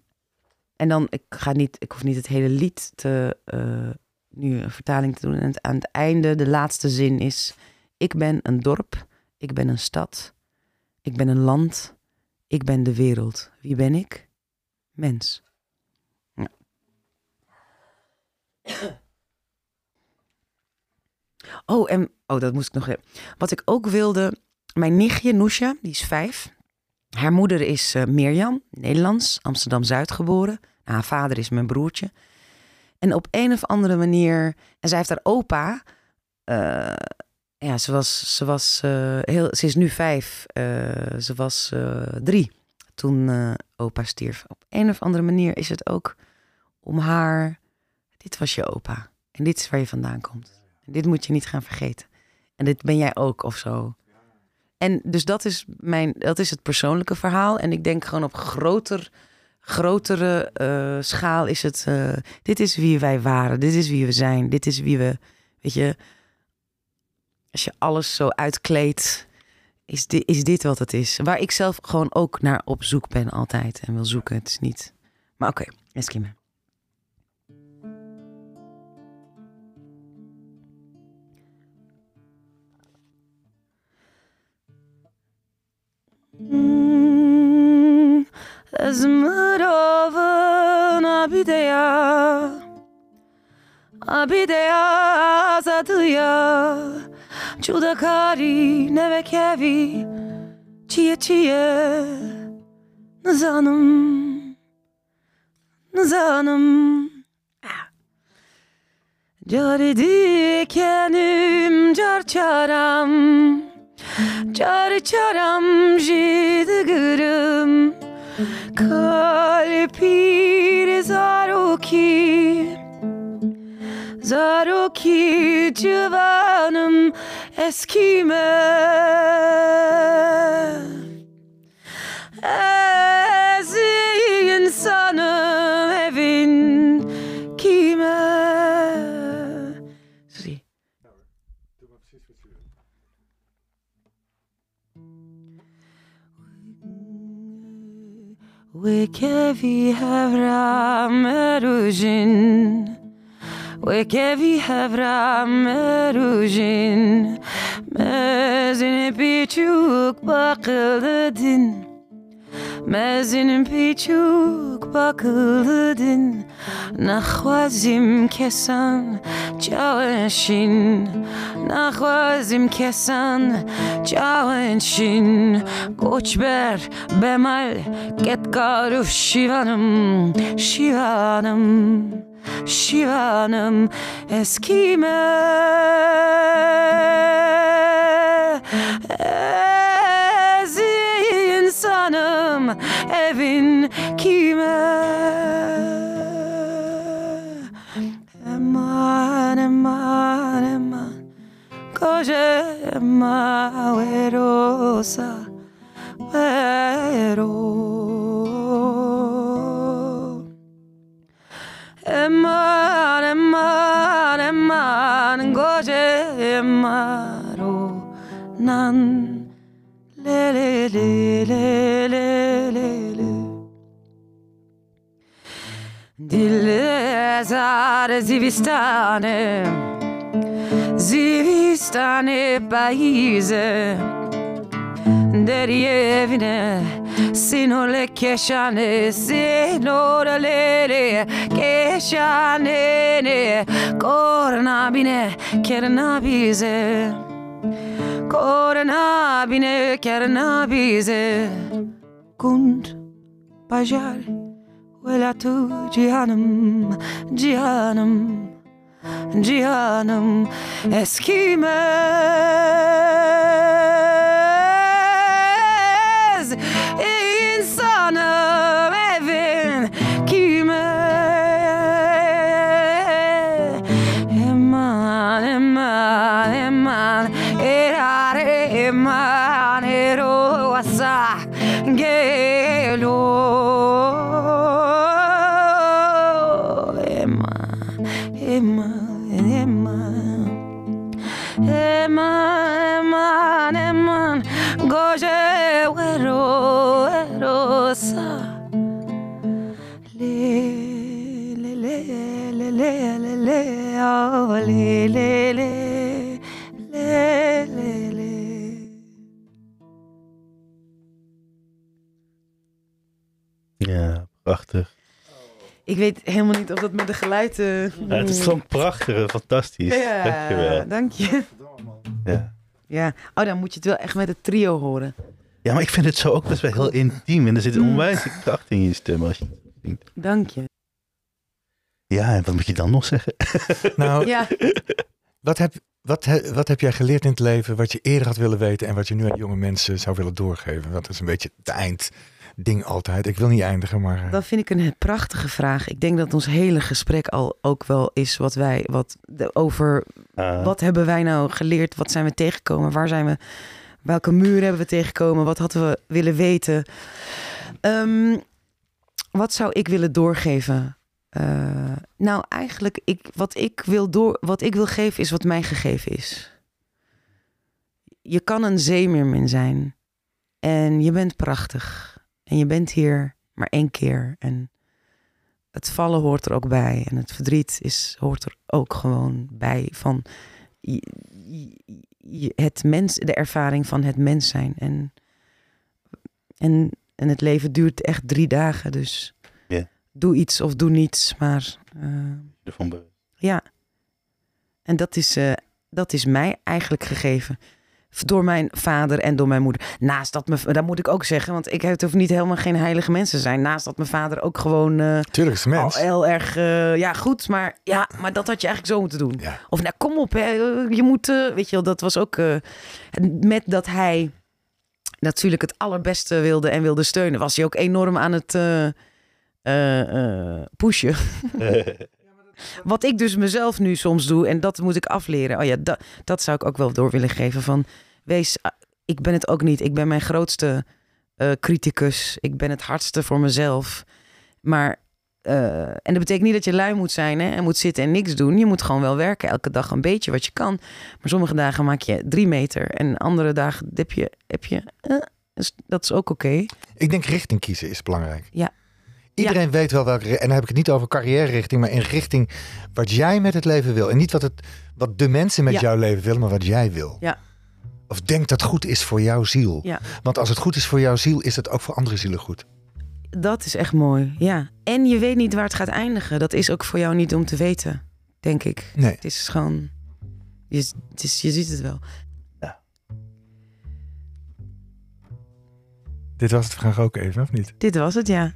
C: en dan, ik ga niet, ik hoef niet het hele lied te, eh, nu een vertaling te doen. En aan het einde, de laatste zin is: Ik ben een dorp, ik ben een stad, ik ben een land, ik ben de wereld. Wie ben ik? Mens. Ja. Oh, en oh, dat moest ik nog. Wat ik ook wilde, mijn nichtje Noesja, die is vijf. Haar moeder is eh, Mirjam, Nederlands, Amsterdam Zuid geboren. Nou, haar vader is mijn broertje. En op een of andere manier, en zij heeft haar opa. eh, ja, ze was, ze was eh, heel, ze is nu vijf. eh, ze was drie toen opa stierf. Op een of andere manier is het ook om haar. Dit was je opa. En dit is waar je vandaan komt. En dit moet je niet gaan vergeten. En dit ben jij ook of zo. En dus dat is, mijn, dat is het persoonlijke verhaal. En ik denk gewoon op groter, grotere eh, schaal is het... eh, dit is wie wij waren. Dit is wie we zijn. Dit is wie we... Weet je... Als je alles zo uitkleedt... Is dit, is dit wat het is. Waar ik zelf gewoon ook naar op zoek ben altijd. En wil zoeken. Het is niet... Maar oké, Eskime. Ezmırovun abideya Abideya zadıya Cudakari nevekevi Çiye çiye. Nızanım Nızanım. Caridi kenim car çaram. Car çaram jidigırım kalbi zaruki, zaruki civanım eskime. vi hevra me ruzhin We ke vi hevra me ruzhin Me zin e pichuk pa kildedin Me zin e pichuk kesan chaleshin نخوازیم کسان چاوینشین گوچبر بمل گتگارو شیوانم شیوانم شیوانم اسکیمه Koca ema verosa vero Eman eman eman Goje emaro nan Le le le le le le le. Dille zare zivistane. Zivistane paese Deri Zivistane payize Deriyevine Sinole keşane Sinoraleri Keşanene. Kornabine Kernabize Kornabine Kernabize Kund Bajar Vela tu cihanım Cihanım cihanım
B: eskime
C: Ik weet helemaal niet of dat met de geluid... eh,
B: Ja, het is zo'n prachtige, fantastisch. Dankjewel.
C: dank je.
B: Ja.
C: Ja, oh, dan moet je het wel echt met het trio horen.
B: ja, maar ik vind het zo ook best wel heel intiem. En er zit een onwijs kracht in je stem als je het zingt.
C: Dank je.
B: Ja, en wat moet je dan nog zeggen?
A: Nou,
C: Ja,
A: wat, heb, wat, he- wat heb jij geleerd in het leven wat je eerder had willen weten en wat je nu aan jonge mensen zou willen doorgeven? Want dat is een beetje het eindding altijd. Ik wil niet eindigen, maar... eh,
C: dat vind ik een prachtige vraag. Ik denk dat ons hele gesprek al ook wel is wat wij, wat de, over
B: Ah,
C: wat hebben wij nou geleerd? Wat zijn we tegengekomen? Waar zijn we? Welke muren hebben we tegengekomen? Wat hadden we willen weten? Ehm, wat zou ik willen doorgeven? Eh, nou, eigenlijk, ik, wat, ik wil door, wat ik wil geven is wat mij gegeven is. Je kan een zeemeermin zijn. En je bent prachtig. En je bent hier maar één keer. En het vallen hoort er ook bij. En het verdriet is, hoort er ook gewoon bij. Van het mens, de ervaring van het mens zijn. En, en, en het leven duurt echt drie dagen. Dus doe iets of doe niets. Maar eh,
B: ervan bewust.
C: ja. En dat is, eh, dat is mij eigenlijk gegeven. Door mijn vader en door mijn moeder. Naast dat me, dat moet ik ook zeggen, want ik het hoeft niet helemaal geen heilige mensen te zijn. Naast dat mijn vader ook gewoon eh,
A: Tuurlijk is een mens.
C: al heel erg, eh, ja goed, maar ja, maar dat had je eigenlijk zo moeten doen.
A: Ja.
C: Of nou kom op, hè, je moet, eh, weet je wel, dat was ook eh, met dat hij natuurlijk het allerbeste wilde en wilde steunen, was hij ook enorm aan het eh, eh, pushen. Wat ik dus mezelf nu soms doe, en dat moet ik afleren. Oh ja, dat, dat zou ik ook wel door willen geven. Van wees, ah, ik ben het ook niet. Ik ben mijn grootste eh, criticus. Ik ben het hardste voor mezelf. Maar, eh, en dat betekent niet dat je lui moet zijn hè, en moet zitten en niks doen. Je moet gewoon wel werken, elke dag een beetje wat je kan. Maar sommige dagen maak je drie meter en andere dagen heb je, heb je eh, Dus dat is ook oké.
A: Ik denk richting kiezen is belangrijk.
C: Ja.
A: Iedereen weet wel welke, en dan heb ik het niet over carrière-richting, maar in richting wat jij met het leven wil. En niet wat, het, wat de mensen met
C: Ja.
A: jouw leven willen, maar wat jij wil.
C: Ja.
A: Of denk dat goed is voor jouw ziel.
C: Ja.
A: Want als het goed is voor jouw ziel, is het ook voor andere zielen goed.
C: Dat is echt mooi, ja. En je weet niet waar het gaat eindigen. Dat is ook voor jou niet om te weten, denk ik.
A: Nee.
C: Het is gewoon... Je, het is, je ziet het wel.
A: Dit was het vraag ook even, of niet?
C: Dit was het, ja.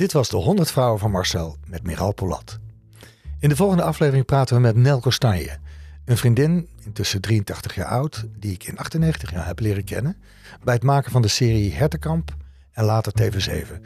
A: Dit was de 100 vrouwen van Marcel met Miral Polat. In de volgende aflevering praten we met Nel Kostanje. Een vriendin, intussen 83 jaar oud, die ik in 98 jaar heb leren kennen. Bij het maken van de serie Hertenkamp en later TV7.